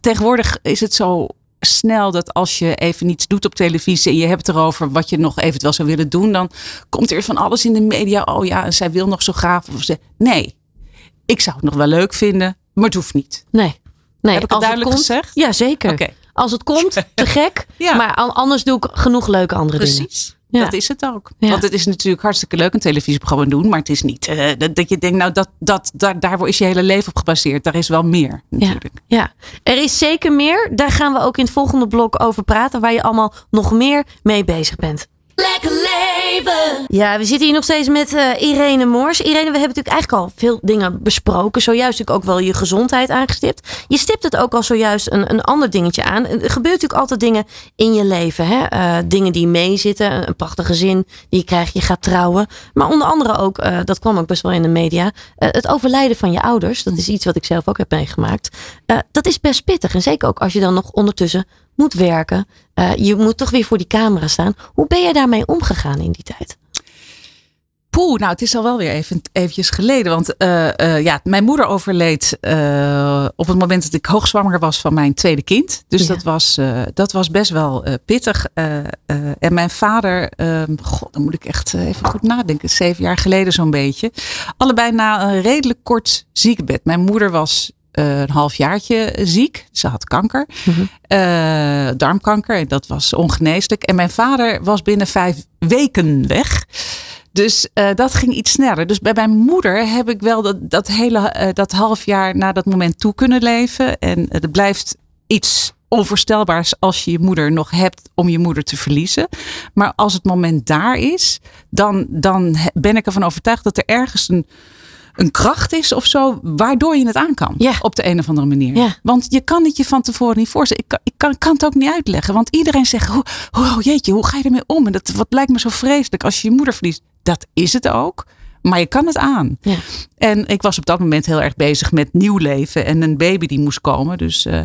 tegenwoordig is het zo snel dat als je even niets doet op televisie en je hebt het erover wat je nog eventueel zou willen doen, dan komt er van alles in de media. Oh ja, en zij wil nog zo graag. Of ze, nee, ik zou het nog wel leuk vinden, maar het hoeft niet. Nee. nee Heb ik het duidelijk komt, gezegd? Ja, zeker. Als het komt, te gek. Ja. Maar an- anders doe ik genoeg leuke andere dingen. Precies. Ja. Dat is het ook. Ja. Want het is natuurlijk hartstikke leuk een televisieprogramma doen, maar het is niet eh, dat, dat je denkt, nou, dat, dat, daar, daar is je hele leven op gebaseerd. Daar is wel meer natuurlijk. Ja, er is zeker meer. Daar gaan we ook in het volgende blok over praten. Waar je allemaal nog meer mee bezig bent. Lekker leven. Ja, we zitten hier nog steeds met eh, Irene Moors. Irene, we hebben natuurlijk eigenlijk al veel dingen besproken. Zojuist natuurlijk ook wel je gezondheid aangestipt. Je stipt het ook al zojuist een, een ander dingetje aan. Er gebeurt natuurlijk altijd dingen in je leven. Hè? Eh, dingen die meezitten. Een, een prachtig gezin die je krijgt. Je gaat trouwen. Maar onder andere ook, eh, dat kwam ook best wel in de media. het overlijden van je ouders. Dat is iets wat ik zelf ook heb meegemaakt. Dat is best pittig. En zeker ook als je dan nog ondertussen moet werken. Eh, je moet toch weer voor die camera staan. Hoe ben je daarmee omgegaan in die tijd? Poeh, nou, het is al wel weer even eventjes geleden. Want eh, eh, ja, mijn moeder overleed op het moment dat ik hoogzwanger was van mijn tweede kind. Dus Ja. dat, was, dat was best wel pittig. En mijn vader, eh, god, dan moet ik echt even goed nadenken. Zeven jaar geleden zo'n beetje. Allebei na een redelijk kort ziekenbed. Mijn moeder was een halfjaartje ziek. Ze had kanker. Eh, darmkanker. En dat was ongeneeslijk. En mijn vader was binnen vijf weken weg. Dus eh, dat ging iets sneller. Dus bij mijn moeder heb ik wel dat, dat hele eh, dat half jaar na dat moment toe kunnen leven. En het blijft iets onvoorstelbaars als je je moeder nog hebt om je moeder te verliezen. Maar als het moment daar is, dan, dan ben ik ervan overtuigd dat er ergens een, een kracht is of zo, waardoor je het aan kan. Ja. Op de een of andere manier. Ja. Want je kan het je van tevoren niet voorstellen. Ik kan, ik kan, kan het ook niet uitleggen. Want iedereen zegt, oh, oh jeetje, hoe ga je ermee om? En dat wat lijkt me zo vreselijk als je je moeder verliest. Dat is het ook. Maar je kan het aan. Ja. En ik was op dat moment heel erg bezig met nieuw leven en een baby die moest komen. Dus eh,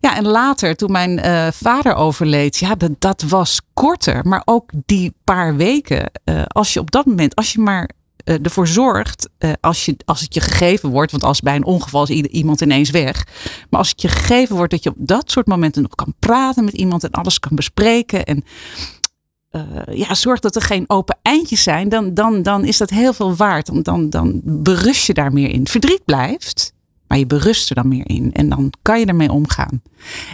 ja, en later, toen mijn eh, vader overleed, ja, dat, dat was korter. Maar ook die paar weken, eh, als je op dat moment, als je maar ervoor zorgt, eh, als, je, als het je gegeven wordt, want als bij een ongeval is iemand ineens weg. Maar als het je gegeven wordt dat je op dat soort momenten nog kan praten met iemand en alles kan bespreken. En eh, ja, zorg dat er geen open eindjes zijn. Dan, dan, dan is dat heel veel waard. Dan, dan, dan berust je daar meer in. Verdriet blijft, maar je berust er dan meer in. En dan kan je ermee omgaan.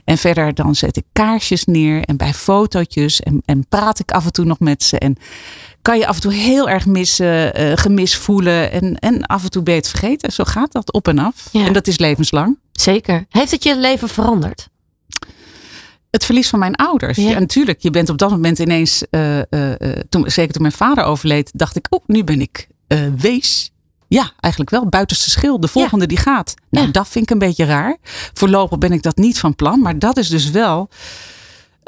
En verder dan zet ik kaarsjes neer en bij fotootjes. En, en praat ik af en toe nog met ze. En kan je af en toe heel erg missen, eh gemis voelen. En, en af en toe ben je het vergeten. Zo gaat dat op en af. Ja. En dat is levenslang. Zeker. Heeft het je leven veranderd? het verlies van mijn ouders. Ja. Ja. natuurlijk, je bent op dat moment ineens, eh, eh, toen, zeker toen mijn vader overleed, dacht ik, oh, nu ben ik wees. Ja, eigenlijk wel. Buitenste schil. De volgende die gaat. Nou, Ja. dat vind ik een beetje raar. Voorlopig ben ik dat niet van plan. Maar dat is dus wel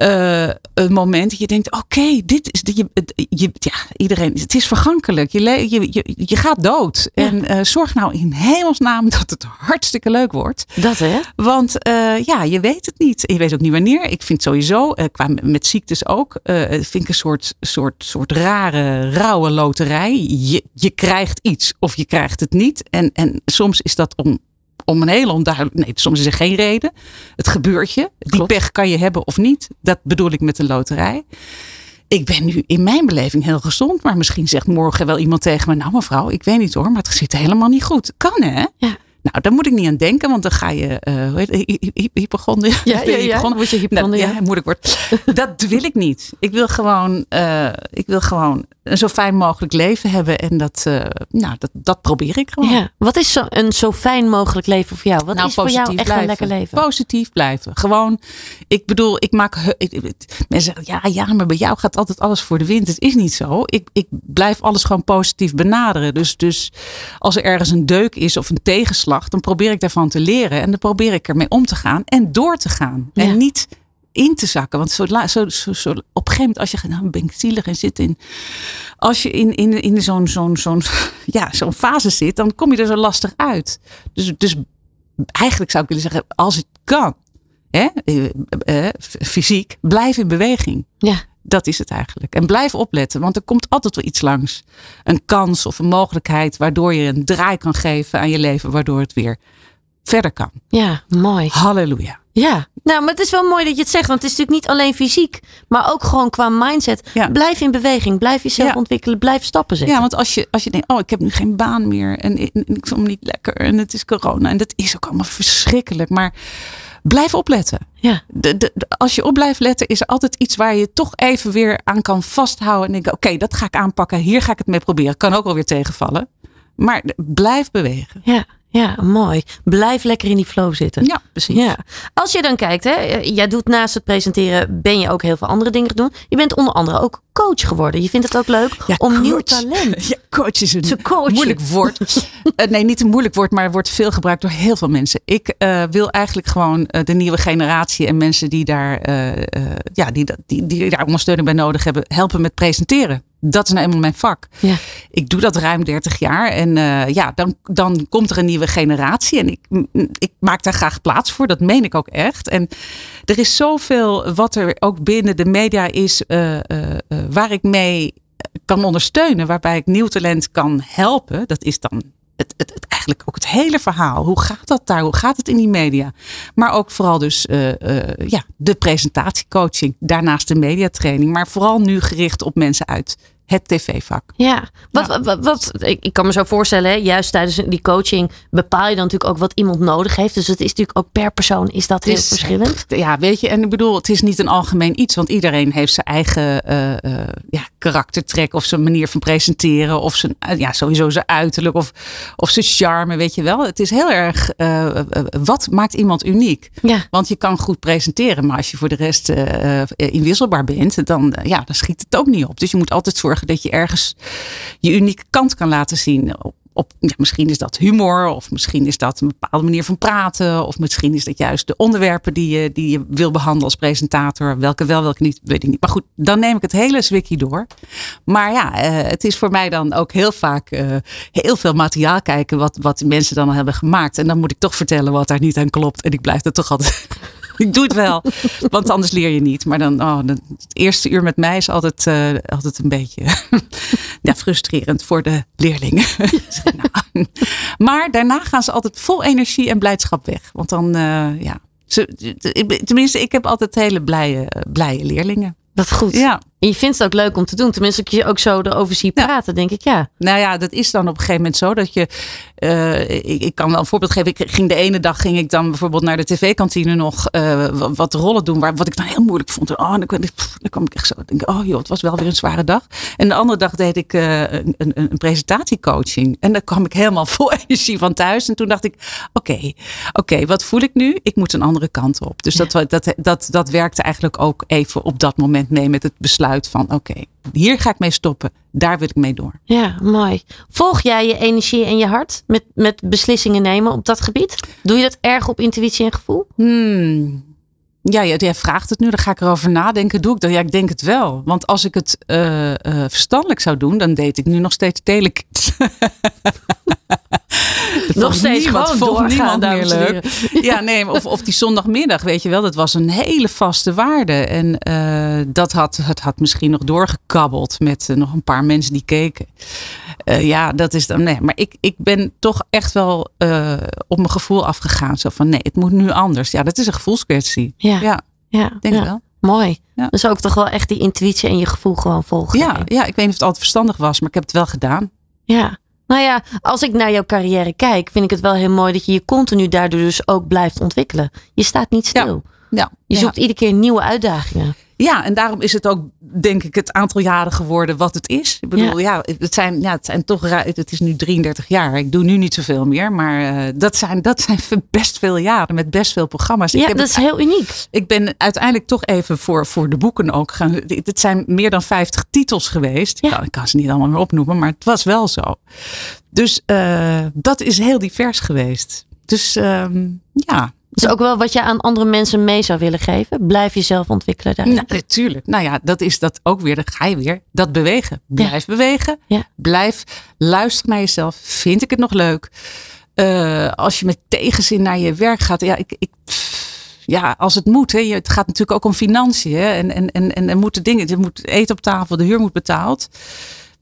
eh, een moment dat je denkt: oké, dit is. Je, je, ja, iedereen. Het is vergankelijk. Je, le- je, je, je gaat dood. Ja. En eh, zorg nou in hemelsnaam dat het hartstikke leuk wordt. Dat hè? Want eh, ja, je weet het niet. Je weet ook niet wanneer. Ik vind sowieso, eh, qua met ziektes ook, eh, vind ik een soort, soort, soort rare, rauwe loterij. Je, je krijgt iets of je krijgt het niet. En, en soms is dat om, om een hele onduidelijk. Nee, soms is er geen reden. Het gebeurt je. Die Klopt. pech kan je hebben of niet. Dat bedoel ik met een loterij. Ik ben nu in mijn beleving heel gezond. Maar misschien zegt morgen wel iemand tegen me. Nou mevrouw, ik weet niet hoor. Maar het zit helemaal niet goed. Kan hè? Ja. Nou, daar moet ik niet aan denken, want dan ga je, eh hoe heet? Ja, ja, ja. Word je? Nou, ja, moeilijk wordt. Dat wil ik niet. Ik wil gewoon, eh, ik wil gewoon een zo fijn mogelijk leven hebben en dat, eh, nou, dat, dat probeer ik gewoon. Ja. Wat is zo, een zo fijn mogelijk leven voor jou? Wat nou, is voor jou echt een lekker leven? Positief blijven. Gewoon, ik bedoel, ik maak. mensen zeggen, ja, ja, maar bij jou gaat altijd alles voor de wind. Het is niet zo. Ik, ik blijf alles gewoon positief benaderen. Dus, dus als er ergens een deuk is of een tegenslag, dan probeer ik daarvan te leren. En dan probeer ik ermee om te gaan en door te gaan. Ja. En niet in te zakken. Want zo, zo, zo, zo, op een gegeven moment, als je nou ben ik zielig en zit in. Als je in, in, in zo'n zo'n zo'n ja, zo'n fase zit, dan kom je er zo lastig uit. Dus, dus eigenlijk zou ik willen zeggen, als het kan, hè, eh, eh, f- fysiek, blijf in beweging. Ja. Dat is het eigenlijk. En blijf opletten, want er komt altijd wel iets langs. Een kans of een mogelijkheid waardoor je een draai kan geven aan je leven, waardoor het weer verder kan. Ja, mooi. Halleluja. Ja, nou, maar het is wel mooi dat je het zegt, want het is natuurlijk niet alleen fysiek, maar ook gewoon qua mindset. Ja. Blijf in beweging, blijf jezelf Ja. ontwikkelen, blijf stappen zetten. Ja, want als je, als je denkt, oh, ik heb nu geen baan meer en, ik- en ik voel me niet lekker en het is corona en dat is ook allemaal verschrikkelijk, maar blijf opletten. Ja. De, als je op blijft letten, is er altijd iets waar je toch even weer aan kan vasthouden. En denken, oké, dat ga ik aanpakken. Hier ga ik het mee proberen. Kan ook wel weer tegenvallen. Maar blijf bewegen. Ja, ja, mooi. Blijf lekker in die flow zitten. Ja, precies. Ja. Als je dan kijkt, hè, jij doet naast het presenteren, ben je ook heel veel andere dingen doen. Je bent onder andere ook coach geworden. Je vindt het ook leuk Ja, om nieuw talent. Ja, coach is een moeilijk woord. Eh, nee, niet een moeilijk woord, maar het wordt veel gebruikt door heel veel mensen. Ik eh, wil eigenlijk gewoon eh, de nieuwe generatie en mensen die daar, ja, die, dat- die, die daar ondersteuning bij nodig hebben, helpen met presenteren. Dat is nou eenmaal mijn vak. Ja. Ik doe dat ruim 30 jaar. En eh, ja, dan, dan komt er een nieuwe generatie. En ik, ik maak daar graag plaats voor. Dat meen ik ook echt. En er is zoveel wat er ook binnen de media is. eh, eh, waar ik mee kan ondersteunen. Waarbij ik nieuw talent kan helpen. Dat is dan het, het, het, eigenlijk ook het hele verhaal. Hoe gaat dat daar? Hoe gaat het in die media? Maar ook vooral dus ja, de presentatiecoaching. Daarnaast de mediatraining. Maar vooral nu gericht op mensen uit het tv-vak. Ja, wat, wat, wat, ik, ik kan me zo voorstellen, hè, juist tijdens die coaching bepaal je dan natuurlijk ook wat iemand nodig heeft. Dus het is natuurlijk ook per persoon is dat heel is- verschillend. Ja, weet je, en ik bedoel, het is niet een algemeen iets, want iedereen heeft zijn eigen eh, ja, karaktertrek of zijn manier van presenteren of zijn, eh, ja, sowieso zijn uiterlijk of, of zijn charme, weet je wel. Het is heel erg, wat maakt iemand uniek? Ja, Want je kan goed presenteren, maar als je voor de rest inwisselbaar bent, dan, ja, dan schiet het ook niet op. Dus je moet altijd zorgen dat je ergens je unieke kant kan laten zien. Op, ja, misschien is dat humor, of misschien is dat een bepaalde manier van praten, of misschien is dat juist de onderwerpen die je, die je wil behandelen als presentator. Welke wel, welke niet, weet ik niet. Maar goed, dan neem ik het hele zwikkie door. Maar ja, eh, het is voor mij dan ook heel vaak eh, heel veel materiaal kijken wat, wat mensen dan al hebben gemaakt. En dan moet ik toch vertellen wat daar niet aan klopt. En ik blijf er toch altijd. Ik doe het wel, want anders leer je niet. Maar dan, oh, het eerste uur met mij is altijd, eh, altijd een beetje ja, frustrerend voor de leerlingen. Nou, maar daarna gaan ze altijd vol energie en blijdschap weg. Want dan, eh, ja. Ze, tenminste, ik heb altijd hele blije, blije leerlingen. dat goed. Ja. En je vindt het ook leuk om te doen. Tenminste, als ik je ook zo erover zie Ja. praten, denk ik ja. Nou ja, dat is dan op een gegeven moment zo dat je. Eh, ik, ik kan wel een voorbeeld geven. Ik ging de ene dag ging ik dan bijvoorbeeld naar de tv-kantine nog eh, wa- wat rollen doen. Waar, wat ik dan heel moeilijk vond. Oh, dan, kwam ik- pff, dan kwam ik echt zo. Denk, oh joh, het was wel weer een zware dag. En de andere dag deed ik eh, een, een, een presentatiecoaching. En dan kwam ik helemaal vol energie van thuis. En toen dacht ik, oké, oké, wat voel ik nu? Ik moet een andere kant op. Dus dat, dat, dat, dat werkte eigenlijk ook even op dat moment mee met het besluit van, oké, hier ga ik mee stoppen. Daar wil ik mee door. Ja, mooi. Volg jij je energie en je hart met, met beslissingen nemen op dat gebied? Doe je dat erg op intuïtie en gevoel? Hmm. Ja, jij, vraagt het nu, dan ga ik erover nadenken. Doe ik dat? Ja, ik denk het wel. Want als ik het eh, verstandelijk zou doen, dan deed ik nu nog steeds telekids. Nog steeds gewoon vond doorgaan, niemand meer leuk. Ja, nee, of, of die zondagmiddag, weet je wel, dat was een hele vaste waarde. En eh, dat had, het had misschien nog doorgekabbeld met eh, nog een paar mensen die keken. Eh, ja, dat is dan. Nee, maar ik, ik ben toch echt wel op mijn gevoel afgegaan. Zo van nee, het moet nu anders. Ja, dat is een gevoelskwestie. Ja, Ja, ja, denk ja. wel. Mooi. Ja. Dus ook toch wel echt die intuïtie en je gevoel gewoon volgen. Ja, ja, ik weet niet of het altijd verstandig was, maar ik heb het wel gedaan. Ja. Nou ja, als ik naar jouw carrière kijk, vind ik het wel heel mooi dat je je continu daardoor dus ook blijft ontwikkelen. Je staat niet stil. Ja, Je ja. zoekt iedere keer nieuwe uitdagingen. Ja, en daarom is het ook, denk ik, het aantal jaren geworden wat het is. Ik bedoel, ja, het, zijn, ja het zijn toch, het is nu 33 jaar. Ik doe nu niet zoveel meer, maar eh, dat, zijn, dat zijn best veel jaren met best veel programma's. Ja, dat het- is heel uniek. ik ben uiteindelijk toch even voor, voor de boeken ook gaan. Het zijn meer dan 50 titels geweest. Ik, Ja. kan, ik kan ze niet allemaal meer opnoemen, maar het was wel zo. Dus eh, dat is heel divers geweest. Dus ehm, ja, is ook wel wat je aan andere mensen mee zou willen geven. Blijf jezelf ontwikkelen. Nou, natuurlijk. Nou ja, dat is dat ook weer. Dan ga je weer dat bewegen. Blijf bewegen. Ja. Blijf luisteren naar jezelf. Vind ik het nog leuk? Eh, als je met tegenzin naar je werk gaat. Ja, ik, ik, ja als het moet. Hè, je, het gaat natuurlijk ook om financiën. Hè, en, en, en, en er moeten dingen. Er moet eten op tafel. De huur moet betaald.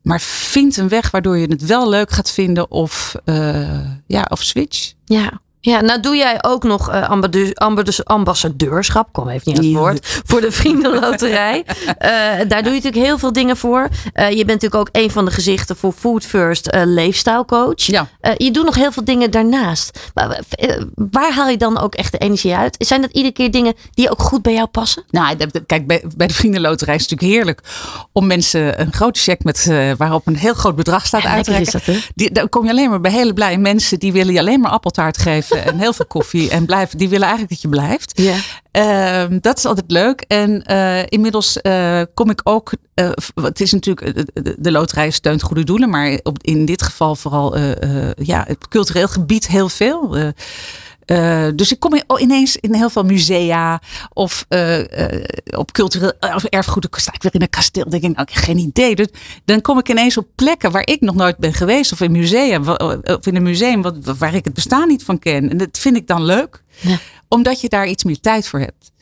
Maar vind een weg waardoor je het wel leuk gaat vinden. Of, eh, ja, of switch. Ja. Ja, nou doe jij ook nog eh, ambadu- ambadu- ambassadeurschap, kom even niet aan het woord, voor de Vriendenloterij. Eh, daar doe je natuurlijk heel veel dingen voor. Eh, je bent natuurlijk ook een van de gezichten voor Food First leefstijlcoach. Ja. Je doet nog heel veel dingen daarnaast. Maar, waar haal je dan ook echt de energie uit? Zijn dat iedere keer dingen die ook goed bij jou passen? Nou, kijk, bij, bij de Vriendenloterij is het natuurlijk heerlijk om mensen een grote cheque met, waarop een heel groot bedrag staat Ja, uit te? Die, dan kom je alleen maar bij hele blije mensen die willen je alleen maar appeltaart geven en heel veel koffie en blijven, die willen eigenlijk dat je blijft. Ja. Ehm, dat is altijd leuk. En eh, inmiddels eh, kom ik ook. eh, het is natuurlijk. de, loterij steunt goede doelen. Maar op, in dit geval vooral. ja, het cultureel gebied heel veel. Eh, dus ik kom in- oh, ineens in heel veel musea of eh, eh, op cultureel of erfgoed. Sta ik weer in een kasteel. Dan denk ik, nou, ik heb geen idee. Dus dan kom ik ineens op plekken waar ik nog nooit ben geweest. Of in, musea, of in een museum wat, waar ik het bestaan niet van ken. En dat vind ik dan leuk. Ja. Omdat je daar iets meer tijd voor hebt.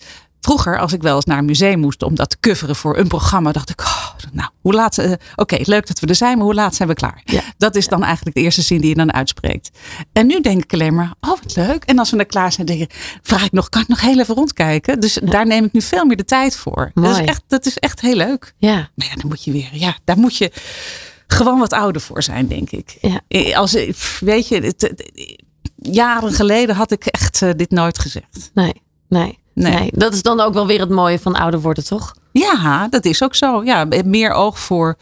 Vroeger, als ik wel eens naar een museum moest om dat te coveren voor een programma, dacht ik, oh, nou, hoe laat, eh, oké, leuk dat we er zijn, maar hoe laat zijn we klaar? Ja. Dat is dan eigenlijk de eerste zin die je dan uitspreekt. En nu denk ik alleen maar, oh, wat leuk. En als we dan klaar zijn, denk ik, vraag ik nog, kan ik nog heel even rondkijken? Dus daar neem ik nu veel meer de tijd voor. Dat is, echt, dat is echt heel leuk. Ja. Maar ja, dan moet je weer, ja, daar moet je gewoon wat ouder voor zijn, denk ik. Ja. Eh, Als, eh, weet je, het, jaren geleden had ik echt dit nooit gezegd. Nee, nee, nee, Nee. Dat is dan ook wel weer het mooie van ouder worden, toch? Ja, dat is ook zo. Ja, meer oog voor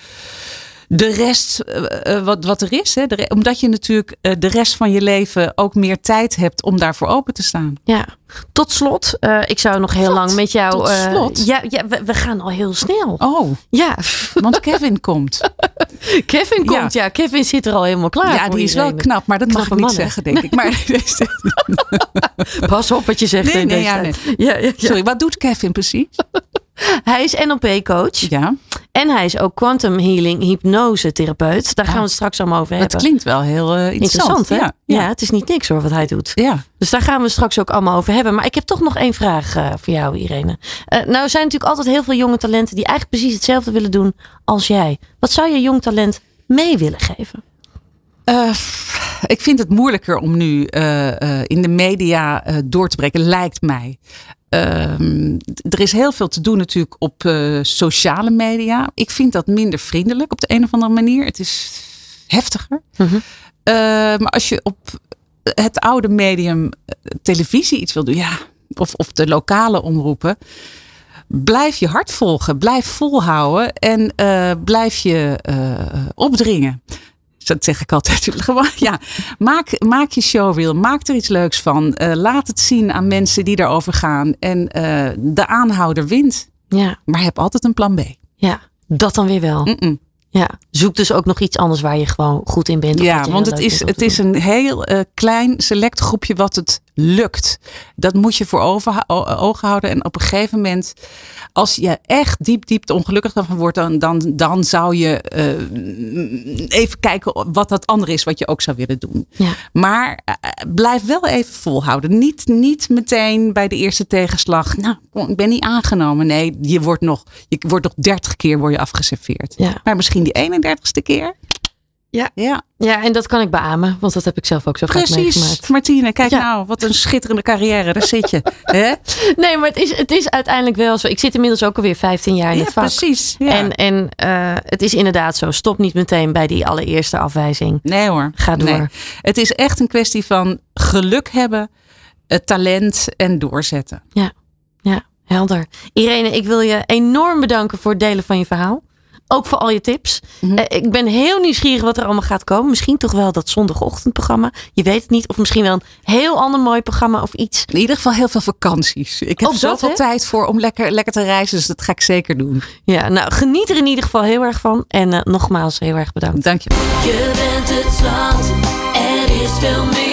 de rest eh, eh, wat, wat er is. Hè. De omdat je natuurlijk eh, de rest van je leven ook meer tijd hebt om daarvoor open te staan. Ja. Tot slot, ik zou nog heel lang met jou. Tot slot? ja, ja we, we gaan al heel snel. Oh, Ja, want Kevin komt. Kevin komt. Ja, Kevin zit er al helemaal klaar. Ja, die is wel knap, maar dat mag ik niet zeggen, denk ik. Maar, Pas op wat je zegt. Nee, in nee, deze ja, tijd. Ja, ja, ja. sorry, wat doet Kevin precies? Hij is NLP-coach Ja, en hij is ook quantum healing hypnose-therapeut. Daar gaan we het straks allemaal over het hebben. klinkt wel heel eh, interessant. Interessant, hè? Ja, Ja, het is niet niks hoor wat hij doet. ja. Dus daar gaan we straks ook allemaal over hebben. Maar ik heb toch nog één vraag eh, voor jou, Irene. Eh, nou, er zijn natuurlijk altijd heel veel jonge talenten die eigenlijk precies hetzelfde willen doen als jij. Wat zou je jong talent mee willen geven? Eh, ik vind het moeilijker om nu eh, eh, in de media door te breken, lijkt mij. Ehm, er is heel veel te doen natuurlijk op sociale media. Ik vind dat minder vriendelijk op de een of andere manier. Het is heftiger. Mhm. Maar als je op het oude medium televisie iets wil doen, ja, of, of de lokale omroepen, blijf je hart volgen, blijf volhouden en blijf je opdringen. Dat zeg ik altijd. Gewoon, ja, maak, maak je showreel, maak er iets leuks van. Eh, laat het zien aan mensen die daarover gaan. En eh, de aanhouder wint. Ja, Maar heb altijd een plan B. ja, dat dan weer wel. Ja, zoek dus ook nog iets anders waar je gewoon goed in bent. Ja, want het is, het is een heel eh, klein select groepje wat het lukt. Dat moet je voor ogen houden. En op een gegeven moment, als je echt diep, diep ongelukkig van wordt, dan, dan, dan zou je eh, even kijken wat dat andere is wat je ook zou willen doen. Ja. Maar eh, blijf wel even volhouden. Niet, niet meteen bij de eerste tegenslag. Nou, ik ben niet aangenomen. Nee, je wordt nog, je wordt nog 30 keer word je afgeserveerd. Ja. Maar misschien die 31ste keer. Ja. Ja. ja, en dat kan ik beamen, want dat heb ik zelf ook zo vaak Precies, meegemaakt. Martine, kijk Ja. nou, wat een schitterende carrière, daar zit je. Hè? Nee, maar het is, het is uiteindelijk wel zo. Ik zit inmiddels ook alweer 15 jaar in Ja, het vak. precies. Ja. En, en eh, het is inderdaad zo. Stop niet meteen bij die allereerste afwijzing. nee hoor. Ga door. Nee. Het is echt een kwestie van geluk hebben, eh, talent en doorzetten. Ja, helder. Irene, ik wil je enorm bedanken voor het delen van je verhaal. Ook voor al je tips. Mhm. Eh, ik ben heel nieuwsgierig wat er allemaal gaat komen. Misschien toch wel dat zondagochtendprogramma. Je weet het niet. Of misschien wel een heel ander mooi programma of iets. In ieder geval heel veel vakanties. Ik heb zoveel tijd voor om lekker, lekker te reizen, dus dat ga ik zeker doen. Ja, nou geniet er in ieder geval heel erg van. En eh, nogmaals heel erg bedankt. Dank je. Je bent het zand, er is veel meer.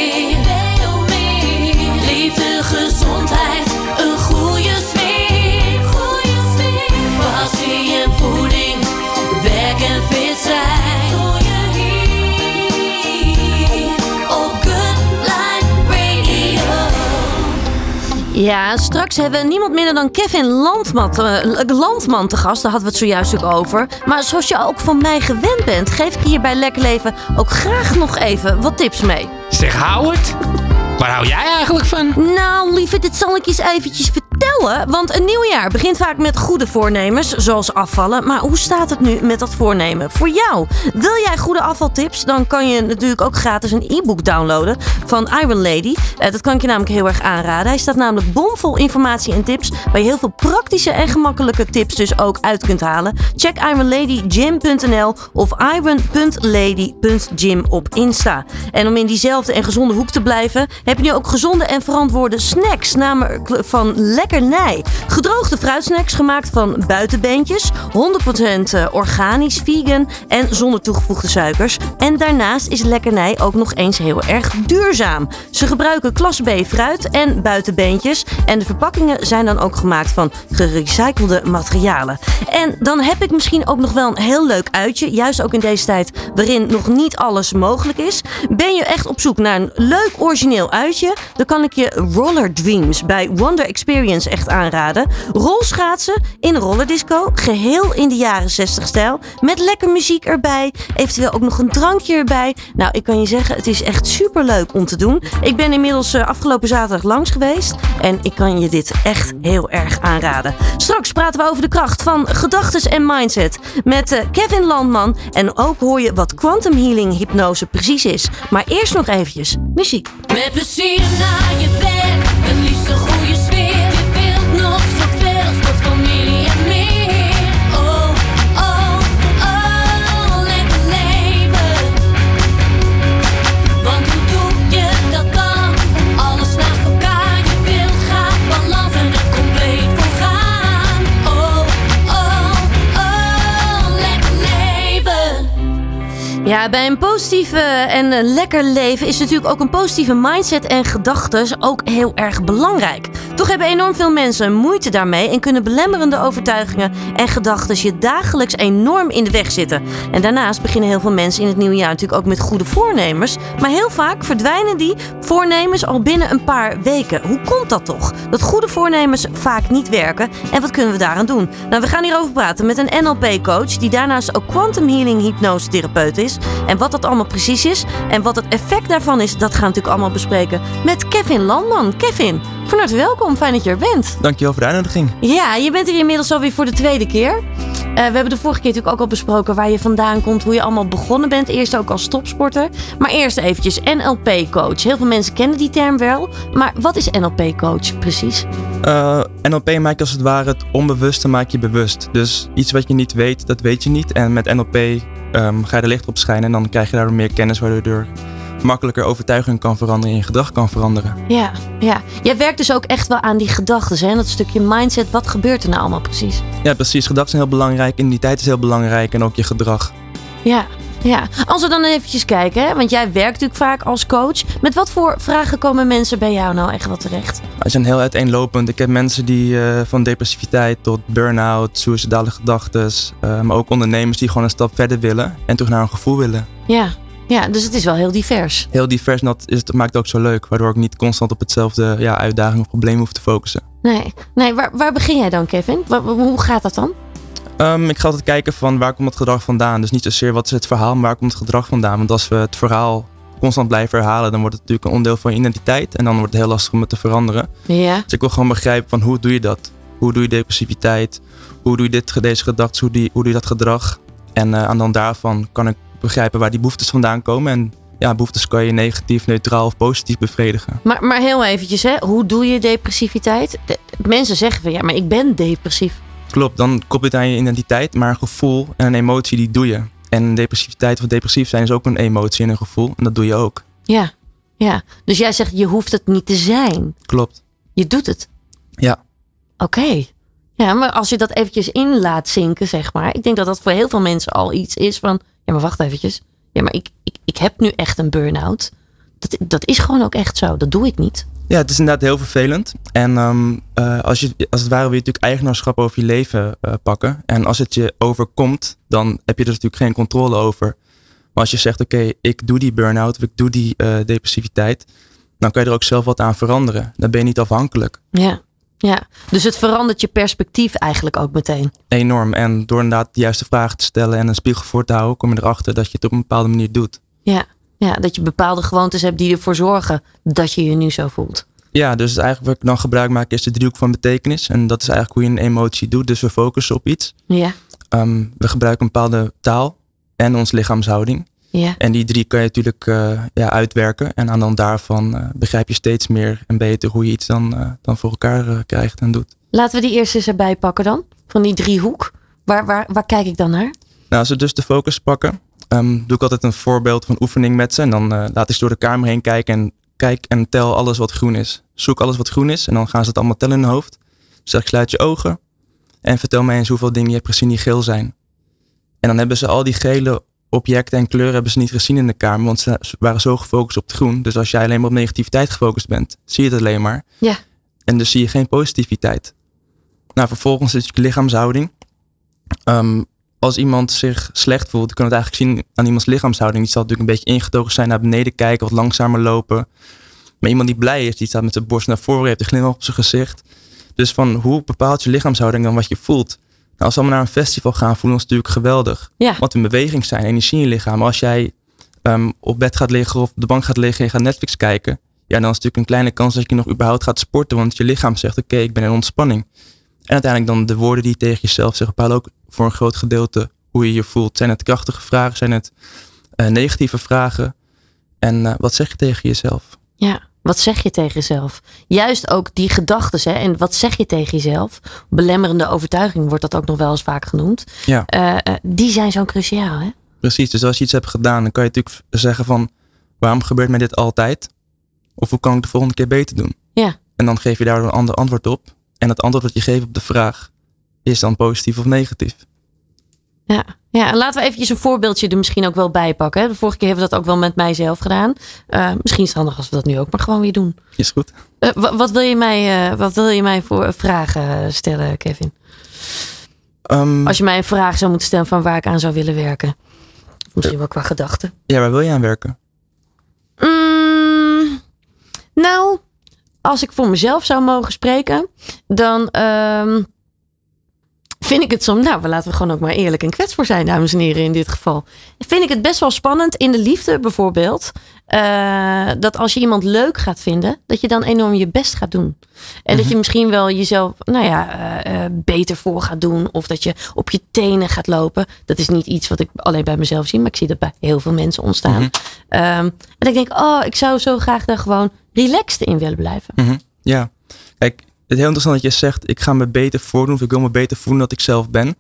Ja, straks hebben we niemand minder dan Kevin Landman, eh, Landman te gast. Daar hadden we het zojuist ook over. Maar zoals je ook van mij gewend bent, geef ik hier bij Lekker Leven ook graag nog even wat tips mee. Zeg, hou het. Waar hou jij eigenlijk van? Nou, lieve, dit zal ik eens eventjes vertellen. Want een nieuw jaar begint vaak met goede voornemens, zoals afvallen. Maar hoe staat het nu met dat voornemen voor jou? Wil jij goede afvaltips? Dan kan je natuurlijk ook gratis een e-book downloaden van Iron Lady. Eh, dat kan ik je namelijk heel erg aanraden. Hij staat namelijk bomvol informatie en tips, waar je heel veel praktische en gemakkelijke tips dus ook uit kunt halen. Check ironladygym.nl of iron.lady.gym op Insta. En om in diezelfde en gezonde hoek te blijven, heb je nu ook gezonde en verantwoorde snacks, namelijk van Lekkernij. Gedroogde fruitsnacks gemaakt van buitenbeentjes, 100% organisch, vegan en zonder toegevoegde suikers. En daarnaast is Lekkernij ook nog eens heel erg duurzaam. Ze gebruiken klas B fruit en buitenbeentjes en de verpakkingen zijn dan ook gemaakt van gerecyclede materialen. En dan heb ik misschien ook nog wel een heel leuk uitje, juist ook in deze tijd waarin nog niet alles mogelijk is. Ben je echt op zoek naar een leuk origineel uitje, dan kan ik je Roller Dreams bij Wonder Experience echt aanraden. Rolschaatsen in rollerdisco, geheel in de jaren 60 stijl, met lekker muziek erbij, eventueel ook nog een drankje erbij. Nou, ik kan je zeggen, het is echt super leuk om te doen. Ik ben inmiddels eh, afgelopen zaterdag langs geweest en ik kan je dit echt heel erg aanraden. Straks praten we over de kracht van gedachtes en mindset met eh, Kevin Landman en ook hoor je wat quantum healing hypnose precies is. Maar eerst nog eventjes muziek. Je werk, Ja, bij een positieve en eh, lekker leven is natuurlijk ook een positieve mindset en gedachten ook heel erg belangrijk. Toch hebben enorm veel mensen moeite daarmee en kunnen belemmerende overtuigingen en gedachten je dagelijks enorm in de weg zitten. En daarnaast beginnen heel veel mensen in het nieuwe jaar natuurlijk ook met goede voornemens. Maar heel vaak verdwijnen die voornemens al binnen een paar weken. Hoe komt dat toch? Dat goede voornemens vaak niet werken. En wat kunnen we daaraan doen? Nou, we gaan hierover praten met een NLP-coach die daarnaast ook quantum healing hypnosetherapeut is. En wat dat allemaal precies is en wat het effect daarvan is, dat gaan we natuurlijk allemaal bespreken met Kevin Landman. Kevin, van harte welkom. Fijn dat je er bent. Dankjewel voor de uitnodiging. Ja, je bent hier inmiddels alweer voor de tweede keer. Uh, we hebben de vorige keer natuurlijk ook al besproken waar je vandaan komt, hoe je allemaal begonnen bent. Eerst ook als topsporter. Maar eerst eventjes NLP-coach. Heel veel mensen kennen die term wel. Maar wat is NLP-coach precies? Uh, NLP maakt als het ware het onbewuste maak je bewust. Dus iets wat je niet weet, dat weet je niet. En met NLP um, ga je er licht op schijnen en dan krijg je daardoor meer kennis waardoor je makkelijker overtuiging kan veranderen en je gedrag kan veranderen. Ja, ja. Jij werkt dus ook echt wel aan die gedachten, hè? Dat stukje mindset. Wat gebeurt er nou allemaal precies? Ja, precies. Gedachten zijn heel belangrijk, identiteit is heel belangrijk en ook je gedrag. Ja, ja. Als we dan eventjes kijken, hè? want jij werkt natuurlijk vaak als coach. Met wat voor vragen komen mensen bij jou nou echt wat terecht? Nou, zijn heel uiteenlopend. Ik heb mensen die uh, van depressiviteit tot burn-out, suicidale gedachten, uh, maar ook ondernemers die gewoon een stap verder willen en terug naar een gevoel willen. Ja, ja, dus het is wel heel divers. Heel divers en dat is, het maakt het ook zo leuk. Waardoor ik niet constant op hetzelfde ja, uitdaging of probleem hoef te focussen. Nee, nee waar, waar begin jij dan, Kevin? hoe gaat dat dan? Um, ik ga altijd kijken van waar komt het gedrag vandaan. Dus niet zozeer wat is het verhaal, maar waar komt het gedrag vandaan. Want als we het verhaal constant blijven herhalen, dan wordt het natuurlijk een onderdeel van je identiteit. En dan wordt het heel lastig om het te veranderen. Ja. Dus ik wil gewoon begrijpen van hoe doe je dat? Hoe doe je depressiviteit? Hoe doe je dit, deze gedachten? Hoe, hoe doe je dat gedrag? En uh, aan dan daarvan kan ik begrijpen waar die behoeftes vandaan komen. En ja, behoeftes kan je negatief, neutraal of positief bevredigen. Maar, maar heel eventjes, hè? hoe doe je depressiviteit? De, mensen zeggen van ja, maar ik ben depressief. Klopt, dan koppel je het aan je identiteit, maar een gevoel en een emotie die doe je. En depressiviteit of depressief zijn is ook een emotie en een gevoel. En dat doe je ook. Ja, ja. Dus jij zegt je hoeft het niet te zijn. Klopt. Je doet het. Ja. Oké. Ja, maar als je dat eventjes in laat zinken, zeg maar. Ik denk dat dat voor heel veel mensen al iets is van ja, maar wacht eventjes. Ja, maar ik, ik, ik heb nu echt een burn-out. Dat, dat is gewoon ook echt zo. Dat doe ik niet. Ja, het is inderdaad heel vervelend. En um, uh, als, je, als het ware wil je natuurlijk eigenaarschap over je leven uh, pakken. En als het je overkomt, dan heb je er natuurlijk geen controle over. Maar als je zegt, oké, okay, ik doe die burn-out of ik doe die uh, depressiviteit. Dan kan je er ook zelf wat aan veranderen. Dan ben je niet afhankelijk. Ja. Ja, dus het verandert je perspectief eigenlijk ook meteen. Enorm. En door inderdaad de juiste vragen te stellen en een spiegel voor te houden, kom je erachter dat je het op een bepaalde manier doet. Ja, ja dat je bepaalde gewoontes hebt die ervoor zorgen dat je je nu zo voelt. Ja, dus eigenlijk wat ik dan gebruik maak is de driehoek van betekenis. En dat is eigenlijk hoe je een emotie doet. Dus we focussen op iets. Ja. Um, we gebruiken een bepaalde taal en onze lichaamshouding. Ja. En die drie kan je natuurlijk uh, ja, uitwerken. En aan dan daarvan uh, begrijp je steeds meer en beter hoe je iets dan, uh, dan voor elkaar krijgt en doet. Laten we die eerst eens erbij pakken dan. Van die driehoek. Waar, waar, waar kijk ik dan naar? Nou, als we dus de focus pakken, um, doe ik altijd een voorbeeld van oefening met ze. En dan laat ik ze door de kamer heen kijken en kijk en tel alles wat groen is. Zoek alles wat groen is en dan gaan ze het allemaal tellen in hun hoofd. Dus zeg ik sluit je ogen en vertel mij eens hoeveel dingen je hebt gezien die geel zijn. En dan hebben ze al die gele objecten en kleuren hebben ze niet gezien in de kamer, want ze waren zo gefocust op het groen. Dus als jij alleen maar op negativiteit gefocust bent, zie je het alleen maar. Ja. En dus zie je geen positiviteit. Nou, vervolgens is je lichaamshouding. Um, als iemand zich slecht voelt, dan kan het eigenlijk zien aan iemands lichaamshouding. Die zal natuurlijk een beetje ingetogen zijn, naar beneden kijken, wat langzamer lopen. Maar iemand die blij is, die staat met zijn borst naar voren, heeft een glimlach op zijn gezicht. Dus van hoe bepaalt je lichaamshouding dan wat je voelt? Nou, als we allemaal naar een festival gaan, voelen we ons natuurlijk geweldig. Ja. Want in beweging zijn, energie in je lichaam. Maar als jij um, op bed gaat liggen of op de bank gaat liggen en je gaat Netflix kijken, ja, dan is het natuurlijk een kleine kans dat je nog überhaupt gaat sporten. Want je lichaam zegt, oké, okay, ik ben in ontspanning. En uiteindelijk dan de woorden die je tegen jezelf zegt, bepalen ook voor een groot gedeelte hoe je je voelt. Zijn het krachtige vragen? Zijn het uh, negatieve vragen? En uh, wat zeg je tegen jezelf? Ja, wat zeg je tegen jezelf? Juist ook die gedachten. En wat zeg je tegen jezelf? Belemmerende overtuiging wordt dat ook nog wel eens vaak genoemd. Ja. Uh, die zijn zo cruciaal. Hè? Precies, dus als je iets hebt gedaan, dan kan je natuurlijk zeggen van... waarom gebeurt mij dit altijd? Of hoe kan ik de volgende keer beter doen? Ja. En dan geef je daar een ander antwoord op. En het antwoord dat je geeft op de vraag is dan positief of negatief. Ja, Ja, en laten we eventjes een voorbeeldje er misschien ook wel bij pakken. hè. De vorige keer hebben we dat ook wel met mijzelf gedaan. Eh, misschien is het handig als we dat nu ook maar gewoon weer doen. Is goed. Eh, wa- wat, wil je mij, eh, wat wil je mij voor vragen stellen, Kevin? Ehm, Als je mij een vraag zou moeten stellen van waar ik aan zou willen werken. Misschien wel qua gedachten. Ja, waar wil je aan werken? Mm, nou, als ik voor mezelf zou mogen spreken, dan ehm, vind ik het soms. Nou, laten we gewoon ook maar eerlijk en kwetsbaar zijn, dames en heren, in dit geval. Vind ik het best wel spannend in de liefde bijvoorbeeld. eh, dat als je iemand leuk gaat vinden, dat je dan enorm je best gaat doen. En dat je misschien wel jezelf, nou ja, eh, eh, beter voor gaat doen. Of dat je op je tenen gaat lopen. Dat is niet iets wat ik alleen bij mezelf zie, maar ik zie dat bij heel veel mensen ontstaan. Mhm. Ehm, en ik denk, oh, ik zou zo graag daar gewoon relaxed in willen blijven. Mhm. Ja, kijk, is heel interessant dat je zegt, ik ga me beter voordoen of ik wil me beter voelen dat ik zelf ben.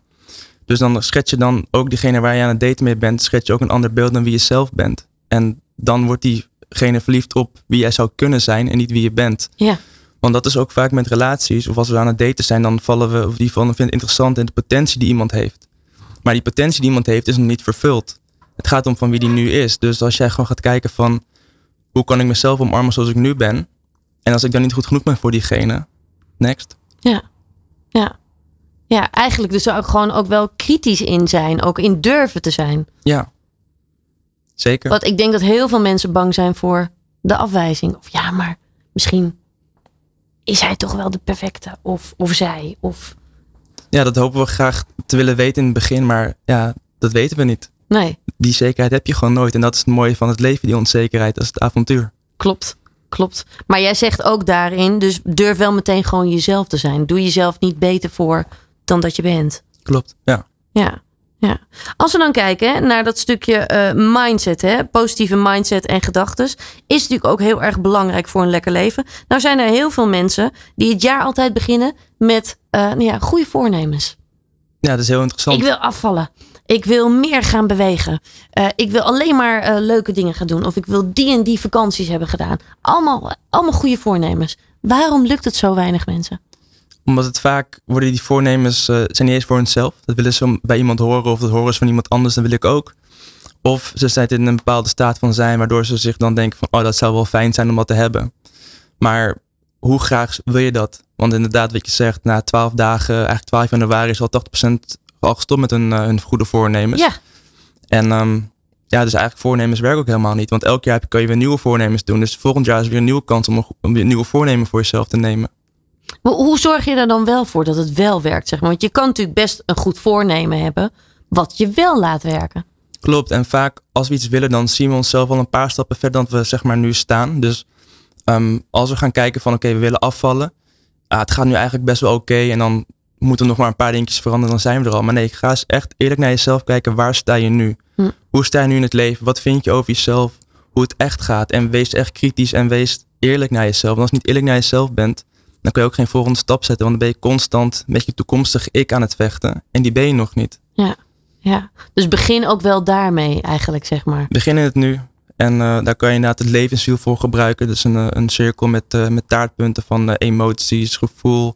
Dus dan schets je dan ook diegene waar je aan het daten mee bent, schets je ook een ander beeld dan wie je zelf bent. En dan wordt diegene verliefd op wie jij zou kunnen zijn en niet wie je bent. Ja. Want dat is ook vaak met relaties, of als we aan het daten zijn, dan vallen we, of die vallen vinden het interessant in de potentie die iemand heeft. Maar die potentie die iemand heeft is nog niet vervuld. Het gaat om van wie die nu is. Dus als jij gewoon gaat kijken van, hoe kan ik mezelf omarmen zoals ik nu ben? En als ik dan niet goed genoeg ben voor diegene, next. Ja. Ja. Ja, eigenlijk dus ook gewoon ook wel kritisch in zijn. Ook in durven te zijn. Ja, zeker. Want ik denk dat heel veel mensen bang zijn voor de afwijzing. Of ja, maar misschien is hij toch wel de perfecte. Of, of zij. Of Ja, dat hopen we graag te willen weten in het begin, maar ja, dat weten we niet. nee, Die zekerheid heb je gewoon nooit. En dat is het mooie van het leven, die onzekerheid, dat is het avontuur. klopt. Klopt. Maar jij zegt ook daarin, dus durf wel meteen gewoon jezelf te zijn. Doe jezelf niet beter voor dan dat je bent. Klopt, ja. Ja, ja. Als we dan kijken hè, naar dat stukje eh, mindset, hè, positieve mindset en gedachten, is natuurlijk ook heel erg belangrijk voor een lekker leven. Nou zijn er heel veel mensen die het jaar altijd beginnen met eh, nou ja, goede voornemens. Ja, dat is heel interessant. Ik wil afvallen. Ik wil meer gaan bewegen. Eh, ik wil alleen maar eh, leuke dingen gaan doen. Of ik wil die en die vakanties hebben gedaan. Allemaal, allemaal goede voornemens. Waarom lukt het zo weinig mensen? Omdat het vaak worden die voornemens eh, zijn niet eens voor hunzelf. Dat willen ze bij iemand horen of dat horen ze van iemand anders, dan wil ik ook. Of ze zijn in een bepaalde staat van zijn, waardoor ze zich dan denken van, oh, dat zou wel fijn zijn om dat te hebben. Maar hoe graag wil je dat? Want inderdaad, wat je zegt, na 12 dagen, eigenlijk 12 januari is al 80% al gestopt met hun, eh, hun goede voornemens. Ja, En ehm, ja, dus eigenlijk voornemens werken ook helemaal niet. Want elk jaar kan je weer nieuwe voornemens doen. Dus volgend jaar is weer een nieuwe kans om om weer nieuwe voornemen voor jezelf te nemen. Maar hoe zorg je er dan wel voor dat het wel werkt? Zeg maar? Want je kan natuurlijk best een goed voornemen hebben, wat je wel laat werken. Klopt. En vaak als we iets willen, dan zien we onszelf al een paar stappen verder dan we zeg maar nu staan. Dus ehm, als we gaan kijken van oké, we willen afvallen. Ah, het gaat nu eigenlijk best wel oké. en dan moeten we nog maar een paar dingetjes veranderen, dan zijn we er al. Maar nee, ga eens echt eerlijk naar jezelf kijken. Waar sta je nu? Hm. Hoe sta je nu in het leven? Wat vind je over jezelf? Hoe het echt gaat? En wees echt kritisch en wees eerlijk naar jezelf. Want als je niet eerlijk naar jezelf bent, dan kun je ook geen volgende stap zetten. Want dan ben je constant met je toekomstige ik aan het vechten. En die ben je nog niet. Ja, ja. Dus begin ook wel daarmee eigenlijk, zeg maar. Begin in het nu. En eh, daar kan je inderdaad het levenswiel voor gebruiken. Dus een, eh, een cirkel met, eh, met taartpunten van emoties, gevoel,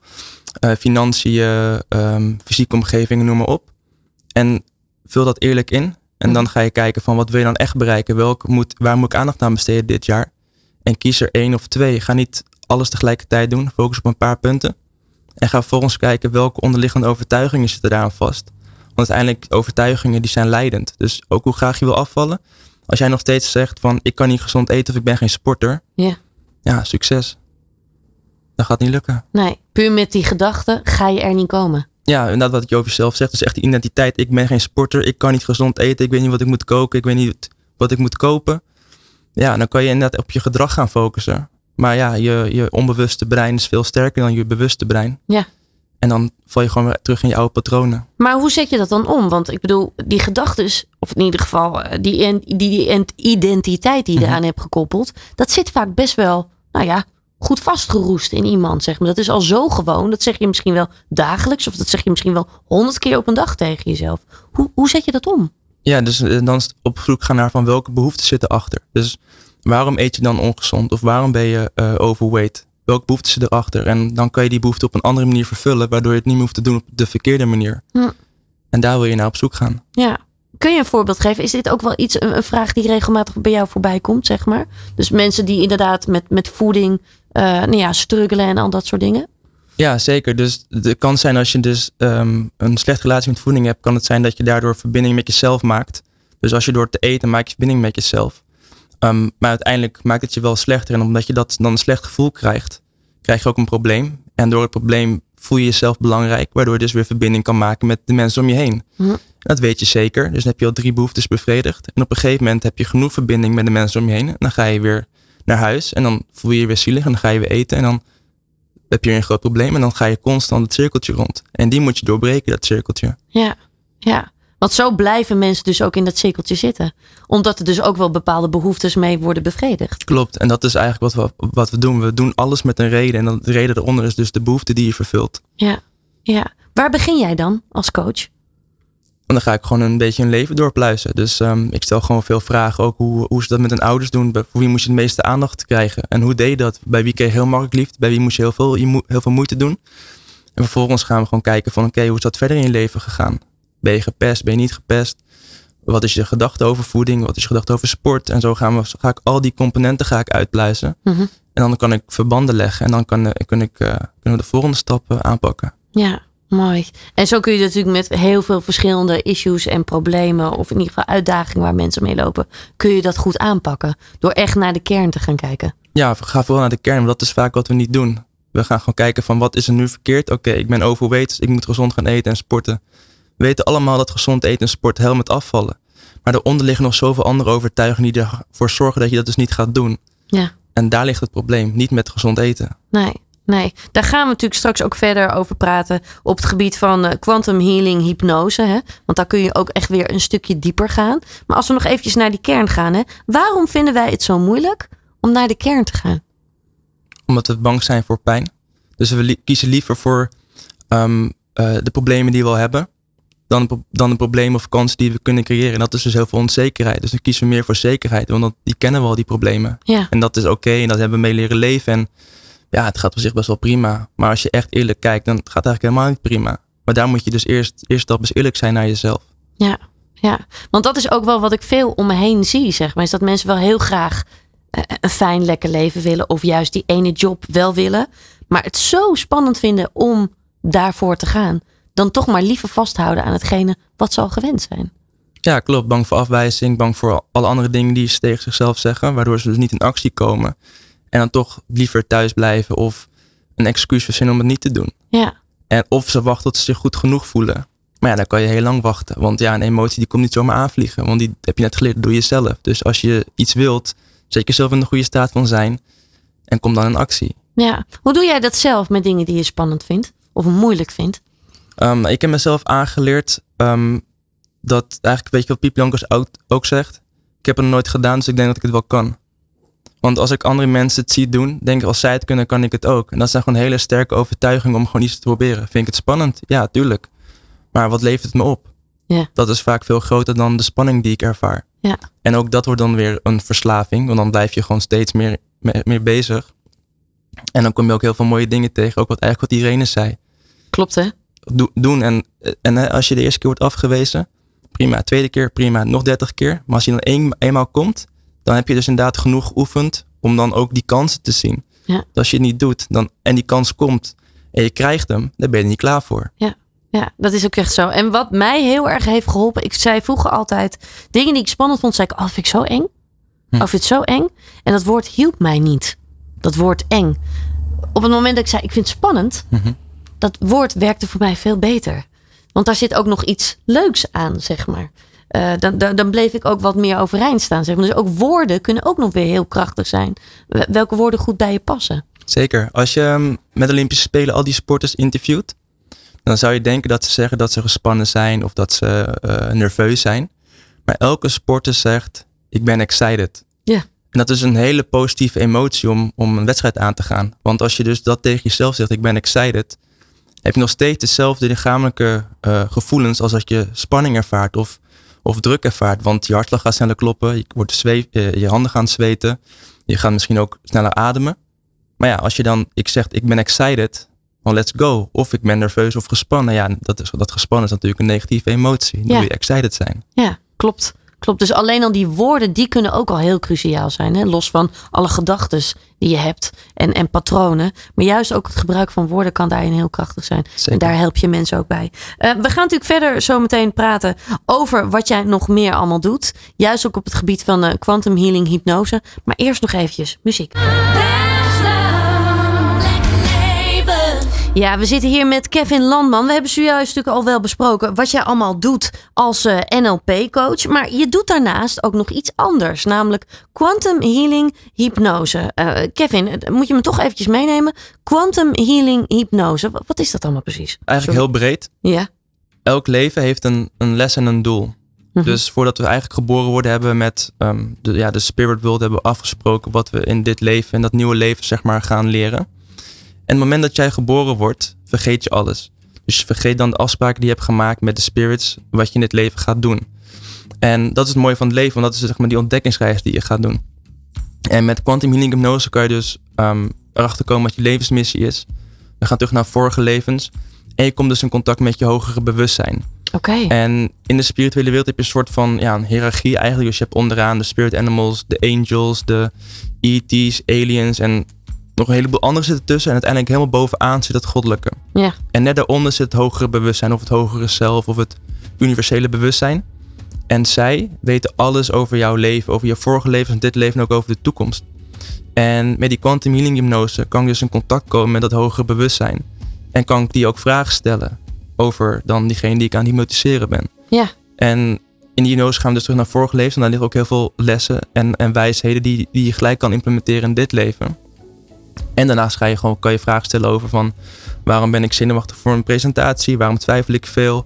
eh, financiën, ehm, fysieke omgeving, noem maar op. En vul dat eerlijk in. En dan ga je kijken van wat wil je dan echt bereiken? Welk moet, waar moet ik aandacht aan besteden dit jaar? En kies er één of twee. Ga niet alles tegelijkertijd doen. Focus op een paar punten. En ga vervolgens kijken welke onderliggende overtuigingen zitten daaraan vast. Want uiteindelijk, overtuigingen die zijn leidend. Dus ook hoe graag je wil afvallen. Als jij nog steeds zegt van ik kan niet gezond eten of ik ben geen sporter. Ja. Ja, succes. Dat gaat niet lukken. Nee, puur met die gedachten ga je er niet komen. Ja, inderdaad wat je over jezelf zegt. Dus echt die identiteit. Ik ben geen sporter. Ik kan niet gezond eten. Ik weet niet wat ik moet koken. Ik weet niet wat ik moet kopen. Ja, dan kan je inderdaad op je gedrag gaan focussen. Maar ja, je, je onbewuste brein is veel sterker dan je bewuste brein. Ja. En dan val je gewoon weer terug in je oude patronen. Maar hoe zet je dat dan om? Want ik bedoel, die gedachten, of in ieder geval eh, die, die, die identiteit die je Mhm. eraan hebt gekoppeld, dat zit vaak best wel, nou ja, goed vastgeroest in iemand. Zeg maar. Dat is al zo gewoon. Dat zeg je misschien wel dagelijks, of dat zeg je misschien wel honderd keer op een dag tegen jezelf. Hoe, hoe zet je dat om? Ja, dus eh, dan op zoek gaan naar van welke behoeften zitten achter. Dus waarom eet je dan ongezond? Of waarom ben je eh, overweight? Welke behoeften zitten erachter? En dan kan je die behoefte op een andere manier vervullen, waardoor je het niet meer hoeft te doen op de verkeerde manier. Hm. En daar wil je naar op zoek gaan. Ja, Kun je een voorbeeld geven? Is dit ook wel iets, een, vraag die regelmatig bij jou voorbij komt, zeg maar? Dus mensen die inderdaad met, met voeding, nou ja, struggelen en al dat soort dingen. Ja, zeker. Dus het kan zijn als je dus ehm, een slechte relatie met voeding hebt, kan het zijn dat je daardoor verbinding met jezelf maakt. Dus als je door te eten maak je verbinding met jezelf. Ehm, maar uiteindelijk maakt het je wel slechter. En omdat je dat dan een slecht gevoel krijgt, krijg je ook een probleem. En door het probleem voel je jezelf belangrijk, waardoor je dus weer verbinding kan maken met de mensen om je heen. Hm. Dat weet je zeker. Dus dan heb je al drie behoeftes bevredigd. En op een gegeven moment heb je genoeg verbinding met de mensen om je heen. En dan ga je weer naar huis en dan voel je je weer zielig en dan ga je weer eten. En dan heb je weer een groot probleem en dan ga je constant het cirkeltje rond. En die moet je doorbreken, dat cirkeltje. Ja, ja. Want zo blijven mensen dus ook in dat cirkeltje zitten. Omdat er dus ook wel bepaalde behoeftes mee worden bevredigd. Klopt. En dat is eigenlijk wat we, wat we doen. We doen alles met een reden. En dan de reden eronder is dus de behoefte die je vervult. Ja, ja. Waar begin jij dan als coach? En dan ga ik gewoon een beetje hun leven doorpluizen. Dus ehm, ik stel gewoon veel vragen. Ook hoe, hoe ze dat met hun ouders doen. Voor wie moest je het meeste aandacht krijgen? En hoe deed je dat? Bij wie kreeg je heel makkelijk liefde? Bij wie moest je heel veel, heel veel moeite doen? En vervolgens gaan we gewoon kijken van oké, hoe is dat verder in je leven gegaan? Ben je gepest? Ben je niet gepest? Wat is je gedachte over voeding? Wat is je gedachte over sport? En zo gaan we, ga ik al die componenten ga ik uitpluizen. Mhm. En dan kan ik verbanden leggen. En dan kan, eh, ik, eh, kunnen we de volgende stappen aanpakken. Ja, mooi. En zo kun je natuurlijk met heel veel verschillende issues en problemen, of in ieder geval uitdagingen waar mensen mee lopen, kun je dat goed aanpakken. Door echt naar de kern te gaan kijken. Ja, ga vooral naar de kern. Want dat is vaak wat we niet doen. We gaan gewoon kijken van wat is er nu verkeerd? Oké, ik ben overweight, dus ik moet gezond gaan eten en sporten. We weten allemaal dat gezond eten en sport helemaal met afvallen. Maar daaronder liggen nog zoveel andere overtuigingen die ervoor zorgen dat je dat dus niet gaat doen. Ja. En daar ligt het probleem, niet met gezond eten. Nee, nee. Daar gaan we natuurlijk straks ook verder over praten op het gebied van eh, quantum healing hypnose. Hè? Want daar kun je ook echt weer een stukje dieper gaan. Maar als we nog eventjes naar die kern gaan. Hè? Waarom vinden wij het zo moeilijk om naar de kern te gaan? Omdat we bang zijn voor pijn. Dus we li- kiezen liever voor ehm, eh, de problemen die we al hebben. Dan, dan de problemen of kansen die we kunnen creëren. En dat is dus heel veel onzekerheid. Dus dan kiezen we meer voor zekerheid. Want dat, die kennen we al, die problemen. Ja, En dat is oké en dat hebben we mee leren leven. En ja, het gaat op zich best wel prima. Maar als je echt eerlijk kijkt, dan gaat het eigenlijk helemaal niet prima. Maar daar moet je dus eerst, eerst stap is eerlijk zijn naar jezelf. ja, ja. Want dat is ook wel wat ik veel om me heen zie, zeg maar. Is dat mensen wel heel graag eh, een fijn, lekker leven willen. Of juist die ene job wel willen. Maar het zo spannend vinden om daarvoor te gaan. Dan toch maar liever vasthouden aan hetgene wat ze al gewend zijn. Ja, klopt. Bang voor afwijzing, bang voor alle andere dingen die ze tegen zichzelf zeggen. Waardoor ze dus niet in actie komen. En dan toch liever thuis blijven of een excuus verzinnen om het niet te doen. Ja, En of ze wachten tot ze zich goed genoeg voelen. Maar ja, dan kan je heel lang wachten. Want ja, een emotie die komt niet zomaar aanvliegen. Want die heb je net geleerd door jezelf. Dus als je iets wilt, zet jezelf in de goede staat van zijn. En kom dan in actie. ja. Hoe doe jij dat zelf met dingen die je spannend vindt? Of moeilijk vindt? Ehm, ik heb mezelf aangeleerd ehm, dat eigenlijk, weet je wat Piep Jonkers ook, ook zegt? Ik heb het nooit gedaan, dus ik denk dat ik het wel kan. Want als ik andere mensen het zie doen, denk ik als zij het kunnen, kan ik het ook. En dat zijn gewoon hele sterke overtuigingen om gewoon iets te proberen. Vind ik het spannend? Ja, tuurlijk. Maar wat levert het me op? Ja. Dat is vaak veel groter dan de spanning die ik ervaar. Ja. En ook dat wordt dan weer een verslaving, want dan blijf je gewoon steeds meer, meer, meer bezig. En dan kom je ook heel veel mooie dingen tegen, ook wat eigenlijk wat Irene zei Klopt hè? do- doen. En, en als je de eerste keer wordt afgewezen, prima. Tweede keer, prima. Nog dertig keer. Maar als je dan een, eenmaal komt, dan heb je dus inderdaad genoeg geoefend om dan ook die kansen te zien. Ja. Dus als je het niet doet dan, en die kans komt en je krijgt hem, dan ben je er niet klaar voor. Ja, dat is ook echt zo. En wat mij heel erg heeft geholpen, ik zei vroeger altijd dingen die ik spannend vond, zei ik, oh, vind ik zo eng. Hm. Oh, vind het zo eng. En dat woord hielp mij niet. Dat woord eng. Op het moment dat ik zei, ik vind het spannend, Mhm. dat woord werkte voor mij veel beter. Want daar zit ook nog iets leuks aan, zeg maar. Eh, dan, dan, dan bleef ik ook wat meer overeind staan. Zeg maar. Dus ook woorden kunnen ook nog weer heel krachtig zijn. Wel- Welke woorden goed bij je passen. Zeker. Als je ehm, met de Olympische Spelen al die sporters interviewt, dan zou je denken dat ze zeggen dat ze gespannen zijn of dat ze eh, nerveus zijn. Maar elke sporter zegt, ik ben excited. Ja. En dat is een hele positieve emotie om, om een wedstrijd aan te gaan. Want als je dus dat tegen jezelf zegt, ik ben excited, heb je nog steeds dezelfde lichamelijke eh, gevoelens als als je spanning ervaart of, of druk ervaart. Want je hartslag gaat sneller kloppen, je, wordt zweef, eh, je handen gaan zweten, je gaat misschien ook sneller ademen. Maar ja, als je dan, ik zeg, ik ben excited, dan let's go. Of ik ben nerveus of gespannen. Ja, dat, is, dat gespannen is natuurlijk een negatieve emotie. Dan Ja. wil je excited zijn. Ja, klopt. Klopt. Dus alleen al die woorden, die kunnen ook al heel cruciaal zijn. Hè? Los van alle gedachten die je hebt en, en patronen. Maar juist ook het gebruik van woorden kan daarin heel krachtig zijn. Zeker. En daar help je mensen ook bij. Eh, we gaan natuurlijk verder zo meteen praten over wat jij nog meer allemaal doet. Juist ook op het gebied van eh, quantum healing, hypnose. Maar eerst nog eventjes muziek. Ja, we zitten hier met Kevin Landman. We hebben zojuist natuurlijk al wel besproken wat jij allemaal doet als eh, NLP-coach. Maar je doet daarnaast ook nog iets anders, namelijk quantum healing hypnose. Eh, Kevin, eh, moet je me toch eventjes meenemen? Quantum healing hypnose, wat, wat is dat allemaal precies? Eigenlijk heel breed. Ja, Elk leven heeft een, een les en een doel. Mhm. Dus voordat we eigenlijk geboren worden, hebben we met ehm, de, ja, de spirit world hebben we afgesproken wat we in dit leven, in dat nieuwe leven, zeg maar, gaan leren. En het moment dat jij geboren wordt, vergeet je alles. Dus je vergeet dan de afspraken die je hebt gemaakt met de spirits, wat je in dit leven gaat doen. En dat is het mooie van het leven, want dat is zeg maar die ontdekkingsreis die je gaat doen. En met quantum healing hypnose kan je dus ehm, erachter komen wat je levensmissie is. We gaan terug naar vorige levens. En je komt dus in contact met je hogere bewustzijn. oké. En in de spirituele wereld heb je een soort van ja, een hiërarchie eigenlijk. Dus je hebt onderaan de spirit animals, de angels, de ET's, aliens en nog een heleboel anderen zitten tussen. En uiteindelijk helemaal bovenaan zit het goddelijke. Ja, En net daaronder zit het hogere bewustzijn of het hogere zelf of het universele bewustzijn. En zij weten alles over jouw leven, over je vorige leven en dit leven en ook over de toekomst. En met die quantum healing hypnose kan ik dus in contact komen met dat hogere bewustzijn. En kan ik die ook vragen stellen over dan diegene die ik aan het hypnotiseren ben. ja, En in die hypnose gaan we dus terug naar vorige leven. En daar liggen ook heel veel lessen en, en wijsheden die, die je gelijk kan implementeren in dit leven. En daarnaast ga je gewoon, kan je vragen stellen over van waarom ben ik zenuwachtig voor een presentatie? Waarom twijfel ik veel?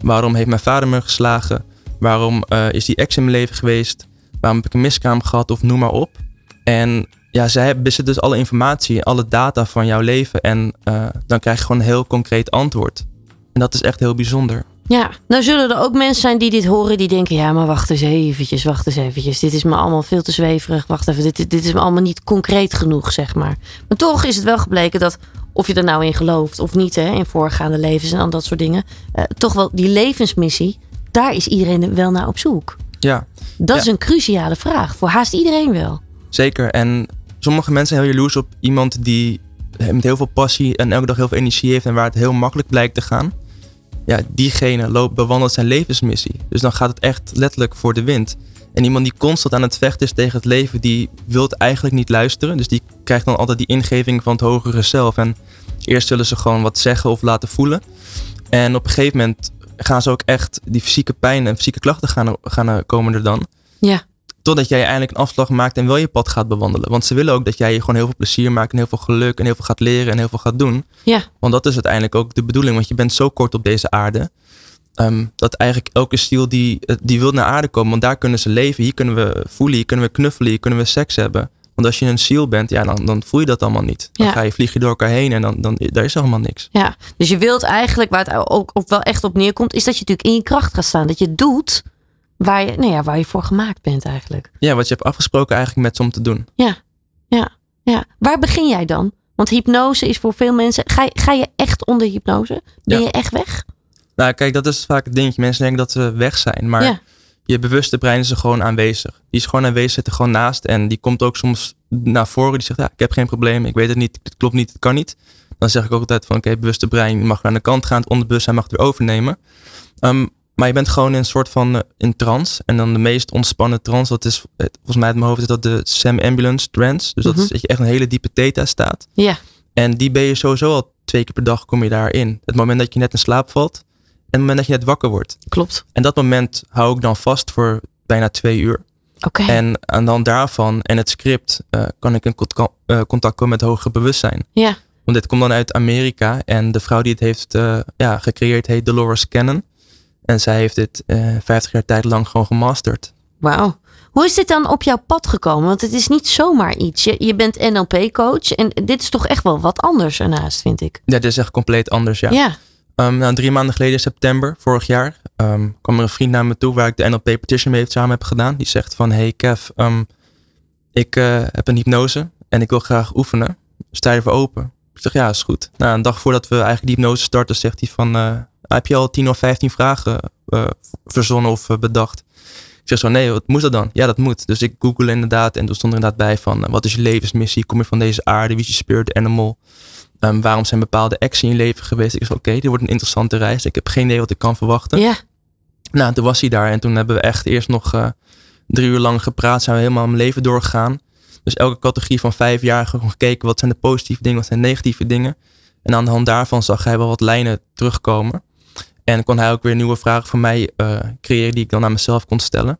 Waarom heeft mijn vader me geslagen? Waarom eh, is die ex in mijn leven geweest? Waarom heb ik een miskraam gehad? Of noem maar op. En ja, zij bezitten dus alle informatie, alle data van jouw leven. En eh, dan krijg je gewoon een heel concreet antwoord. En dat is echt heel bijzonder. Ja. Nou zullen er ook mensen zijn die dit horen die denken... ja, maar wacht eens eventjes, wacht eens eventjes. Dit is me allemaal veel te zweverig. Wacht even, dit, dit is me allemaal niet concreet genoeg, zeg maar. Maar toch is het wel gebleken dat... of je er nou in gelooft of niet, hè, in voorgaande levens en al dat soort dingen... eh, toch wel die levensmissie, daar is iedereen wel naar op zoek. Ja, Dat Ja. is een cruciale vraag voor haast iedereen wel. Zeker. En sommige mensen zijn heel jaloers op iemand die met heel veel passie en elke dag heel veel energie heeft en waar het heel makkelijk blijkt te gaan. Ja, diegene loopt, bewandelt zijn levensmissie. Dus dan gaat het echt letterlijk voor de wind. En iemand die constant aan het vechten is tegen het leven, die wil eigenlijk niet luisteren. Dus die krijgt dan altijd die ingeving van het hogere zelf. En eerst zullen ze gewoon wat zeggen of laten voelen. En op een gegeven moment gaan ze ook echt die fysieke pijn en fysieke klachten gaan, gaan komen er dan. Ja, Totdat jij eindelijk een afslag maakt en wel je pad gaat bewandelen. Want ze willen ook dat jij je gewoon heel veel plezier maakt en heel veel geluk en heel veel gaat leren en heel veel gaat doen. ja, Want dat is uiteindelijk ook de bedoeling, want je bent zo kort op deze aarde. ehm, dat eigenlijk elke ziel die, eh, die wil naar aarde komen, want daar kunnen ze leven. Hier kunnen we voelen, hier kunnen we knuffelen, hier kunnen we seks hebben. Want als je een ziel bent, ja, dan, dan voel je dat allemaal niet. Dan Ja. ga je vliegen door elkaar heen en dan, dan daar is helemaal niks. ja. Dus je wilt eigenlijk, waar het ook op wel echt op neerkomt... is dat je natuurlijk in je kracht gaat staan. Dat je doet waar je, nou ja, waar je voor gemaakt bent eigenlijk. Ja, wat je hebt afgesproken eigenlijk met ze om te doen. Ja, ja, ja. Waar begin jij dan? Want hypnose is voor veel mensen. Ga, je- ga je echt onder hypnose? Ben Ja. je echt weg? Nou, kijk, dat is vaak het dingetje. Mensen denken dat ze weg zijn, maar Ja. je bewuste brein is er gewoon aanwezig. Die is gewoon aanwezig, zit er gewoon naast. En die komt ook soms naar voren. Die zegt, ja, ik heb geen probleem, ik weet het niet, het klopt niet, het kan niet. Dan zeg ik ook altijd van, oké, bewuste brein mag aan de kant gaan. Het onderbewustzijn mag het weer overnemen. Ehm, maar je bent gewoon in een soort van eh, in trance. En dan de meest ontspannen trance, dat is, eh, volgens mij uit mijn hoofd is dat de Sam Ambulance trance. Dus dat Mhm. is dat je echt een hele diepe theta staat. Ja, En die ben je sowieso al twee keer per dag kom je daarin. Het moment dat je net in slaap valt en het moment dat je net wakker wordt. klopt. En dat moment hou ik dan vast voor bijna twee uur. Oké. En aan dan daarvan en het script eh, kan ik in cont- contact komen met hoger bewustzijn. Ja, Want dit komt dan uit Amerika en de vrouw die het heeft ja, gecreëerd heet Dolores Cannon. En zij heeft dit eh 50 jaar tijd lang gewoon gemasterd. wauw. Hoe is dit dan op jouw pad gekomen? Want het is niet zomaar iets. Je, je bent NLP-coach en dit is toch echt wel wat anders ernaast, vind ik. Ja, dit is echt compleet anders, ja. Ja, Ehm, nou, drie maanden geleden, in september vorig jaar, ehm, kwam er een vriend naar me toe waar ik de NLP Petition mee samen heb gedaan. Die zegt van, hey Kev, ehm, ik eh, heb een hypnose en ik wil graag oefenen. Sta je ervoor open? Ik zeg, ja, is goed. Nou, een dag voordat we eigenlijk die hypnose starten, zegt hij van, eh, heb je al 10 of 15 vragen eh, verzonnen of eh, bedacht? Ik zeg zo, nee, wat moet dat dan? Ja, dat moet. Dus ik google inderdaad en toen stond er inderdaad bij van, eh, wat is je levensmissie? Kom je van deze aarde? Wie is je spirit animal? Ehm, waarom zijn bepaalde acties in je leven geweest? Ik zei, oké, dit wordt een interessante reis. Ik heb geen idee wat ik kan verwachten. Ja. Nou, toen was hij daar en toen hebben we echt eerst nog drie uur lang gepraat. Zijn we helemaal mijn leven doorgegaan. Dus elke categorie van vijf jaar gewoon gekeken wat zijn de positieve dingen, wat zijn de negatieve dingen. En aan de hand daarvan zag hij wel wat lijnen terugkomen. En kon hij ook weer nieuwe vragen voor mij eh, creëren die ik dan aan mezelf kon stellen.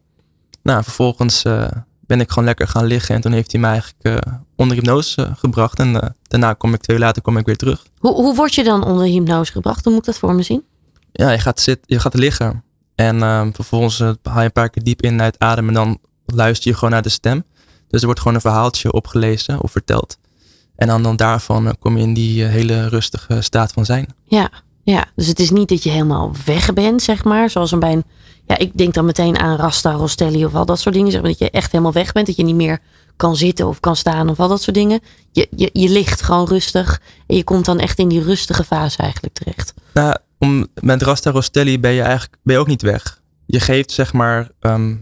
Nou, vervolgens eh, ben ik gewoon lekker gaan liggen. En toen heeft hij mij eigenlijk eh, onder hypnose gebracht. En daarna kom ik twee uur later kom ik weer terug. Hoe, hoe word je dan onder hypnose gebracht? Hoe moet ik dat voor me zien? Ja, je gaat, zitten, je gaat liggen. En ehm, vervolgens haal je een paar keer diep in uit adem. En dan luister je gewoon naar de stem. Dus er wordt gewoon een verhaaltje opgelezen of verteld. En dan, dan daarvan kom je in die hele rustige staat van zijn. Ja, ja, dus het is niet dat je helemaal weg bent, zeg maar. Zoals een bij een, ja, ik denk dan meteen aan Rasta, Rostelli of al dat soort dingen. Zeg maar, dat je echt helemaal weg bent. Dat je niet meer kan zitten of kan staan of al dat soort dingen. Je, je, je ligt gewoon rustig. En je komt dan echt in die rustige fase eigenlijk terecht. Nou, om, met Rasta Rostelli ben je eigenlijk ben je ook niet weg. Je geeft zeg maar ehm,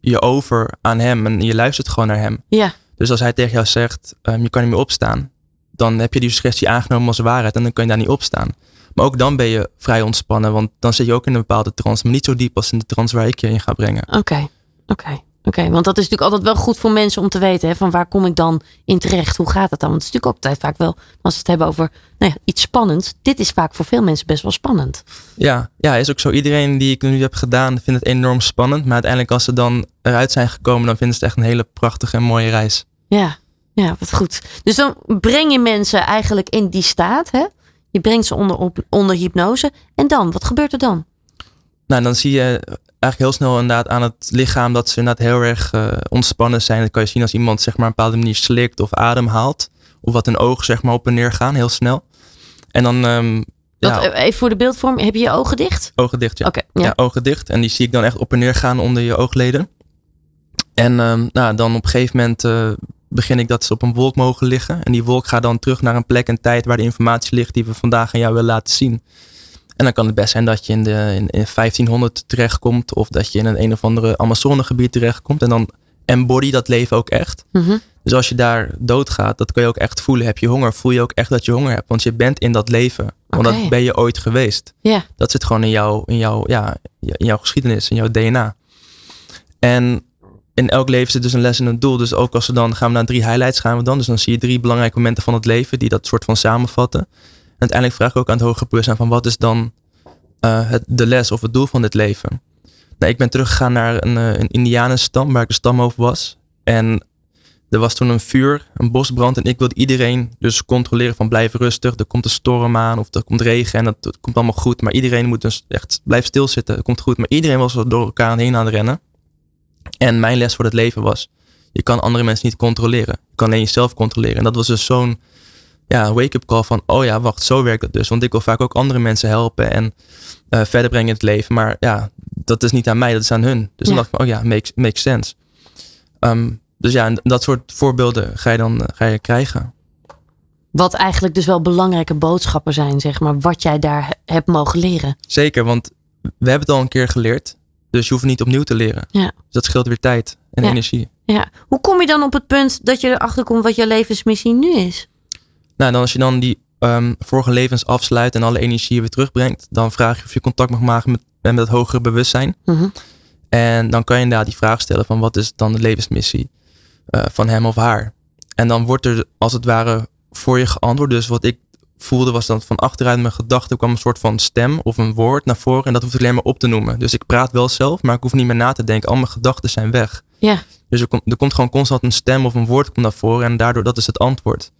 je over aan hem en je luistert gewoon naar hem. Ja, Dus als hij tegen jou zegt, ehm, je kan niet meer opstaan, dan heb je die suggestie aangenomen als waarheid en dan kun je daar niet opstaan. Maar ook dan ben je vrij ontspannen, want dan zit je ook in een bepaalde trance, maar niet zo diep als in de trance waar ik je in ga brengen. oké. Oké. Oké, want dat is natuurlijk altijd wel goed voor mensen om te weten. Hè, van waar kom ik dan in terecht? Hoe gaat het dan? Want het is natuurlijk altijd vaak wel, als we het hebben over nou ja, iets spannends. Dit is vaak voor veel mensen best wel spannend. Ja, ja, is ook zo. Iedereen die ik nu heb gedaan, vindt het enorm spannend. Maar uiteindelijk als ze dan eruit zijn gekomen, dan vinden ze het echt een hele prachtige en mooie reis. Ja, ja, wat goed. Dus dan breng je mensen eigenlijk in die staat. Hè? Je brengt ze onder, op, onder hypnose. En dan, wat gebeurt er dan? Nou, dan zie je eigenlijk heel snel inderdaad aan het lichaam dat ze inderdaad heel erg eh, ontspannen zijn. Dat kan je zien als iemand zeg maar een bepaalde manier slikt of ademhaalt. Of wat hun ogen zeg maar op en neer gaan, heel snel. En dan, ehm, ja, eh, even voor de beeldvorm, heb je je ogen dicht? ogen dicht. Ja. ja. ogen dicht. En die zie ik dan echt op en neer gaan onder je oogleden. En ehm, nou, dan op een gegeven moment eh, begin ik dat ze op een wolk mogen liggen. En die wolk gaat dan terug naar een plek en tijd waar de informatie ligt die we vandaag aan jou willen laten zien. En dan kan het best zijn dat je in, de, in, in 1500 terechtkomt. Of dat je in een een of andere Amazonegebied terechtkomt. En dan embody dat leven ook echt. Mhm. Dus als je daar doodgaat, dat kun je ook echt voelen. Heb je honger, voel je ook echt dat je honger hebt. Want je bent in dat leven. Want dat ben je ooit geweest. Dat zit gewoon in, jou, in, jou, ja, in jouw geschiedenis, in jouw DNA. En in elk leven zit dus een les en een doel. Dus ook als we dan gaan we naar drie highlights gaan we dan. Dus dan zie je drie belangrijke momenten van het leven die dat soort van samenvatten. En uiteindelijk vraag ik ook aan het hoger bewustzijn van wat is dan eh, het, de les of het doel van dit leven. Nou, ik ben teruggegaan naar een, eh, een indianenstam waar ik de stam over was. En er was toen een vuur, een bosbrand. En ik wilde iedereen dus controleren van blijf rustig. Er komt een storm aan of er komt regen en dat, komt allemaal goed. Maar iedereen moet dus echt blijf stilzitten. Het komt goed. Maar iedereen was door elkaar heen aan het rennen. En mijn les voor het leven was, je kan andere mensen niet controleren. Je kan alleen jezelf controleren. En dat was dus zo'n ja, wake-up call van, oh ja, wacht, zo werkt het dus. Want ik wil vaak ook andere mensen helpen en eh, verder brengen in het leven. Maar ja, dat is niet aan mij, dat is aan hun. Dus dan dacht ik, oh ja, makes, makes sense. Ehm, dus ja, en dat soort voorbeelden ga je dan eh, ga je krijgen. wat eigenlijk dus wel belangrijke boodschappen zijn, zeg maar. Wat jij daar he- hebt mogen leren. Zeker, want we hebben het al een keer geleerd. Dus je hoeft niet opnieuw te leren. Ja. Dus dat scheelt weer tijd en Ja. energie. Ja. Hoe kom je dan op het punt dat je erachter komt wat je levensmissie nu is? Nou, dan als je dan die ehm, vorige levens afsluit en alle energie weer terugbrengt, dan vraag je of je contact mag maken met, met het hogere bewustzijn. Mhm. En dan kan je inderdaad die vraag stellen van wat is dan de levensmissie eh, van hem of haar. En dan wordt er als het ware voor je geantwoord. Dus wat ik voelde was dat van achteruit mijn gedachten kwam een soort van stem of een woord naar voren. En dat hoef ik alleen maar op te noemen. Dus ik praat wel zelf, maar ik hoef niet meer na te denken. Al mijn gedachten zijn weg. Ja. Dus er komt, er komt gewoon constant een stem of een woord komt naar voren. En daardoor dat is het antwoord.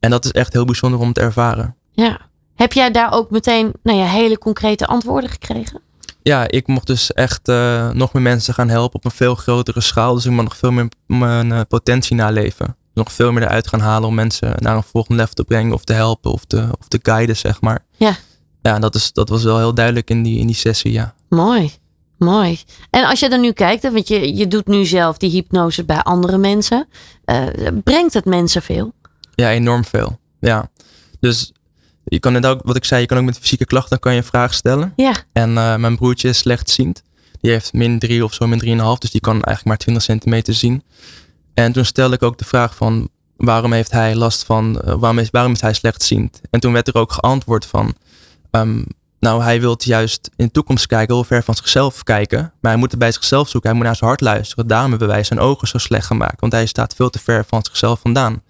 En dat is echt heel bijzonder om te ervaren. Ja. Heb jij daar ook meteen nou ja, hele concrete antwoorden gekregen? Ja, ik mocht dus echt eh, nog meer mensen gaan helpen op een veel grotere schaal. Dus ik moet nog veel meer mijn eh, potentie naleven. Nog veel meer eruit gaan halen om mensen naar een volgend level te brengen of te helpen of te, of te guiden, zeg maar. Ja. Ja, dat, is, dat was wel heel duidelijk in die, in die sessie, ja. Mooi. Mooi. En als je dan nu kijkt, want je, je doet nu zelf die hypnose bij andere mensen. eh, brengt het mensen veel? Ja, enorm veel. Ja. Dus je kan inderdaad, ook- wat ik zei, je kan ook met fysieke klachten kan je een vraag stellen. Ja. En eh, mijn broertje is slechtziend. Die heeft min 3 of zo, min 3,5. Dus die kan eigenlijk maar 20 centimeter zien. En toen stelde ik ook de vraag van waarom heeft hij last van, eh, waarom, is, waarom is hij slechtziend? En toen werd er ook geantwoord van, ehm, nou hij wil juist in de toekomst kijken, heel ver van zichzelf kijken. Maar hij moet het bij zichzelf zoeken, hij moet naar zijn hart luisteren. Daarom hebben wij zijn ogen zo slecht gemaakt. Want hij staat veel te ver van zichzelf vandaan.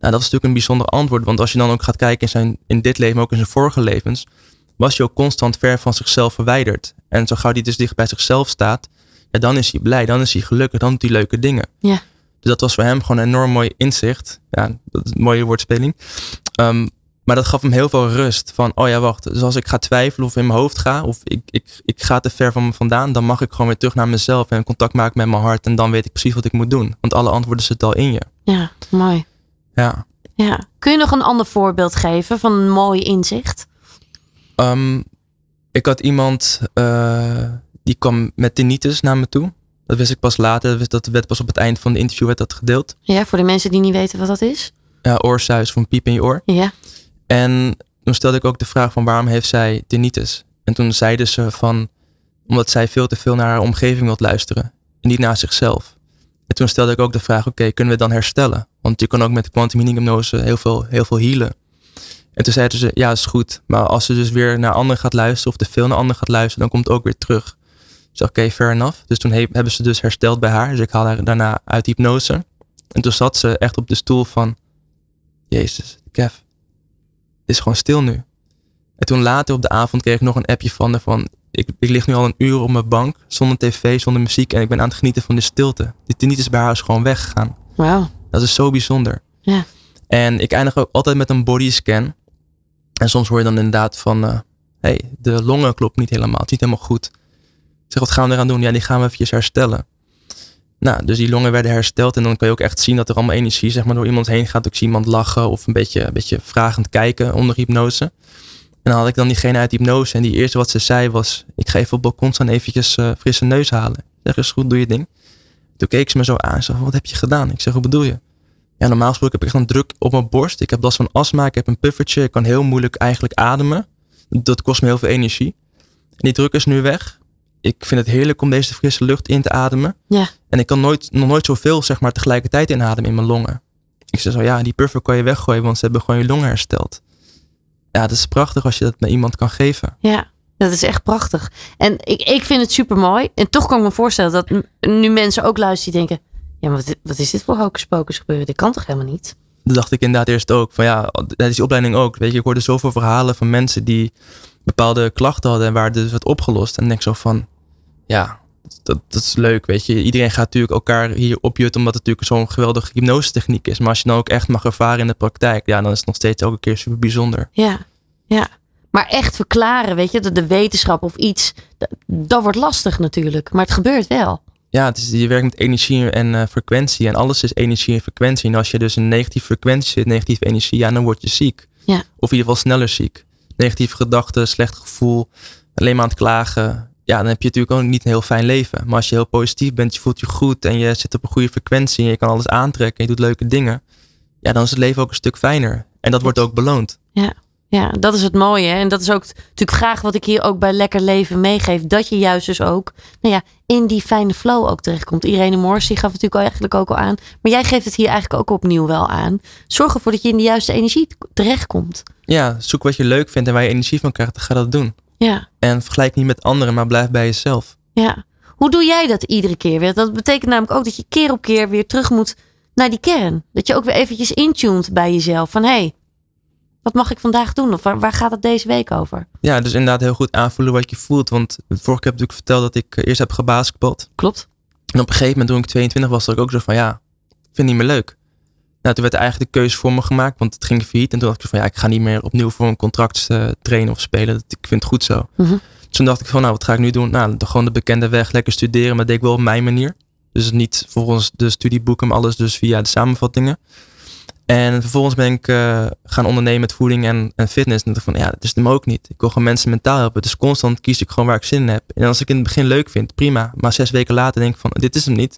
Nou, dat is natuurlijk een bijzonder antwoord. Want als je dan ook gaat kijken in, zijn, in dit leven, maar ook in zijn vorige levens, was hij ook constant ver van zichzelf verwijderd. En zo gauw hij dus dicht bij zichzelf staat, ja, dan is hij blij, dan is hij gelukkig, dan doet hij leuke dingen. Ja. Dus dat was voor hem gewoon een enorm mooi inzicht. Ja, dat is een mooie woordspeling. Ehm, maar dat gaf hem heel veel rust. Van, oh ja, wacht. Dus als ik ga twijfelen of in mijn hoofd ga, of ik, ik, ik ga te ver van me vandaan, dan mag ik gewoon weer terug naar mezelf en contact maken met mijn hart. En dan weet ik precies wat ik moet doen. Want alle antwoorden zitten al in je. Ja, mooi. Ja. Ja. Kun je nog een ander voorbeeld geven van een mooi inzicht? Ehm, ik had iemand uh, die kwam met tinnitus naar me toe. Dat wist ik pas later. Dat werd pas op het eind van de interview werd dat gedeeld. Ja, voor de mensen die niet weten wat dat is. Ja, oorsuis van piep in je oor. Ja. En toen stelde ik ook de vraag van waarom heeft zij tinnitus? En toen zeiden ze van omdat zij veel te veel naar haar omgeving wilt luisteren en niet naar zichzelf. En toen stelde ik ook de vraag, oké, okay, kunnen we dan herstellen? Want je kan ook met de quantum healing hypnose heel veel, heel veel healen. En toen zeiden ze, ja, is goed. Maar als ze dus weer naar anderen gaat luisteren of te veel naar anderen gaat luisteren, dan komt het ook weer terug. Dus oké, okay, fair enough. Dus toen he hebben ze dus hersteld bij haar. Dus ik haalde haar daarna uit hypnose. En toen zat ze echt op de stoel van, Jezus, Kev, het is gewoon stil nu. En toen later op de avond kreeg ik nog een appje van haar van, ik, ik lig nu al een uur op mijn bank, zonder tv, zonder muziek en ik ben aan het genieten van de stilte. Die tinnitus bij haar is gewoon weggegaan. Wauw. Dat is zo bijzonder. Ja. En ik eindig ook altijd met een bodyscan. En soms hoor je dan inderdaad van, hé, uh, hey, de longen klopt niet helemaal, het is niet helemaal goed. Zeg, wat gaan we eraan doen? Ja, die gaan we eventjes herstellen. Nou, dus die longen werden hersteld en dan kan je ook echt zien dat er allemaal energie zeg maar, door iemand heen gaat. Ik zie iemand lachen of een beetje, een beetje vragend kijken onder hypnose. En dan had ik dan diegene uit hypnose en die eerste wat ze zei was, ik ga even op balkon staan eventjes uh, frisse neus halen. Zeg, is goed, doe je ding. Toen keek ze me zo aan zei, wat heb je gedaan? Ik zeg, wat bedoel je? Ja, normaal gesproken heb ik echt een druk op mijn borst. Ik heb last van astma, ik heb een puffertje, ik kan heel moeilijk eigenlijk ademen. Dat kost me heel veel energie. En die druk is nu weg. Ik vind het heerlijk om deze frisse lucht in te ademen. Ja. En ik kan nooit, nog nooit zoveel zeg maar, tegelijkertijd inademen in mijn longen. Ik zeg zo, ja, die puffer kan je weggooien, want ze hebben gewoon je longen hersteld. Ja, dat is prachtig als je dat met iemand kan geven. Ja, dat is echt prachtig. En ik, ik vind het super mooi. En toch kan ik me voorstellen dat nu mensen ook luisteren die denken... Ja, maar wat, wat is dit voor hocus pocus gebeuren? Dit kan toch helemaal niet? Dat dacht ik inderdaad eerst ook. Van ja, dat is die opleiding ook. Weet je, ik hoorde zoveel verhalen van mensen die bepaalde klachten hadden en waar dus werd opgelost. En dan denk ik zo van, ja, dat, dat is leuk, weet je. Iedereen gaat natuurlijk elkaar hier opjutten omdat het natuurlijk zo'n geweldige hypnose techniek is. Maar als je dan ook echt mag ervaren in de praktijk, ja, dan is het nog steeds elke keer super bijzonder. Ja, ja. Maar echt verklaren, weet je, dat de wetenschap of iets, dat, dat wordt lastig natuurlijk. Maar het gebeurt wel. Ja, het is, je werkt met energie en uh, frequentie. En alles is energie en frequentie. En als je dus in negatieve frequentie zit, negatieve energie, ja, dan word je ziek. Ja. Of in ieder geval sneller ziek. Negatieve gedachten, slecht gevoel, alleen maar aan het klagen. Ja, dan heb je natuurlijk ook niet een heel fijn leven. Maar als je heel positief bent, je voelt je goed en je zit op een goede frequentie en je kan alles aantrekken en je doet leuke dingen. Ja, dan is het leven ook een stuk fijner. En dat wordt ook beloond. Ja. Ja, dat is het mooie. Hè? En dat is ook natuurlijk graag wat ik hier ook bij Lekker Leven meegeef. Dat je juist dus ook nou ja, in die fijne flow ook terechtkomt. Irene Moors die gaf het natuurlijk eigenlijk ook al aan. Maar jij geeft het hier eigenlijk ook opnieuw wel aan. Zorg ervoor dat je in de juiste energie terechtkomt. Ja, zoek wat je leuk vindt en waar je energie van krijgt. Dan ga dat doen. Ja. En vergelijk niet met anderen, maar blijf bij jezelf. Ja. Hoe doe jij dat iedere keer weer? Dat betekent namelijk ook dat je keer op keer weer terug moet naar die kern. Dat je ook weer eventjes intuned bij jezelf. Van hé, hey, wat mag ik vandaag doen? Of waar, waar, gaat het deze week over? Ja, dus inderdaad heel goed aanvoelen wat je voelt. Want vorige keer heb ik natuurlijk verteld dat ik eerst heb gebasketbald. Klopt. En op een gegeven moment toen ik 22 was, was ik ook zo van ja, vind het niet meer leuk. Nou, toen werd eigenlijk de keuze voor me gemaakt, want het ging failliet. En toen dacht ik van ja, ik ga niet meer opnieuw voor een contract uh, trainen of spelen. Ik vind het goed zo. Mm -hmm. Dus toen dacht ik van nou, wat ga ik nu doen? Nou, gewoon de bekende weg, lekker studeren, maar deed ik wel op mijn manier. Dus niet volgens de studieboeken, maar alles dus via de samenvattingen. En vervolgens ben ik uh, gaan ondernemen met voeding en, en fitness. En dacht van, ja, dat is hem ook niet. Ik wil gewoon mensen mentaal helpen. Dus constant kies ik gewoon waar ik zin in heb. En als ik in het begin leuk vind, prima. Maar zes weken later denk ik van, dit is hem niet.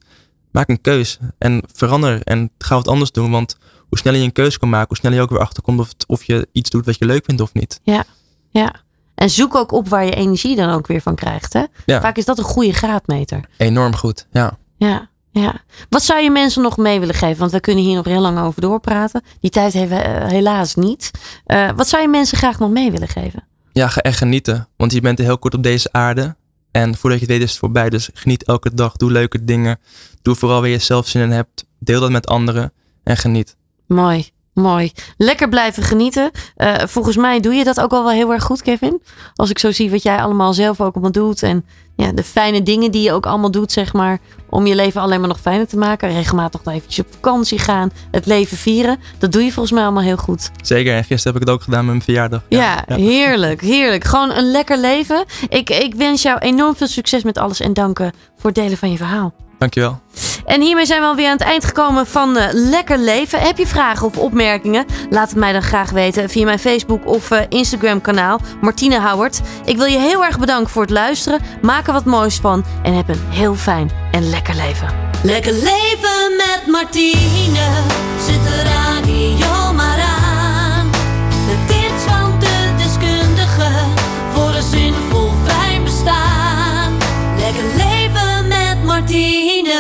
Maak een keus en verander en ga wat anders doen. Want hoe sneller je een keuze kan maken, hoe sneller je ook weer achterkomt of, het- of je iets doet wat je leuk vindt of niet. Ja, ja. En zoek ook op waar je energie dan ook weer van krijgt. Hè? Ja. Vaak is dat een goede graadmeter. Enorm goed, ja. Ja, ja. Wat zou je mensen nog mee willen geven? Want we kunnen hier nog heel lang over doorpraten. Die tijd hebben we eh, helaas niet. Eh, wat zou je mensen graag nog mee willen geven? Ja, ga echt genieten. Want je bent heel kort op deze aarde. En voordat je het weet is het voorbij. Dus geniet elke dag. Doe leuke dingen. Doe vooral waar je zelf zin in hebt. Deel dat met anderen. En geniet. Mooi, mooi. Lekker blijven genieten. Eh, volgens mij doe je dat ook al wel heel erg goed, Kevin. Als ik zo zie wat jij allemaal zelf ook allemaal doet. En ja, de fijne dingen die je ook allemaal doet, zeg maar. Om je leven alleen maar nog fijner te maken. Regelmatig nog eventjes op vakantie gaan. Het leven vieren. Dat doe je volgens mij allemaal heel goed. Zeker. En gisteren heb ik het ook gedaan met mijn verjaardag. Ja, heerlijk, heerlijk. Gewoon een lekker leven. Ik, ik wens jou enorm veel succes met alles. En danken voor het delen van je verhaal. Dankjewel. En hiermee zijn we alweer aan het eind gekomen van eh, Lekker Leven. Heb je vragen of opmerkingen? Laat het mij dan graag weten via mijn Facebook of eh, Instagram kanaal Martine Howard. Ik wil je heel erg bedanken voor het luisteren. Maak er wat moois van en heb een heel fijn en lekker leven. Lekker leven met Martine. Zit de radio maar.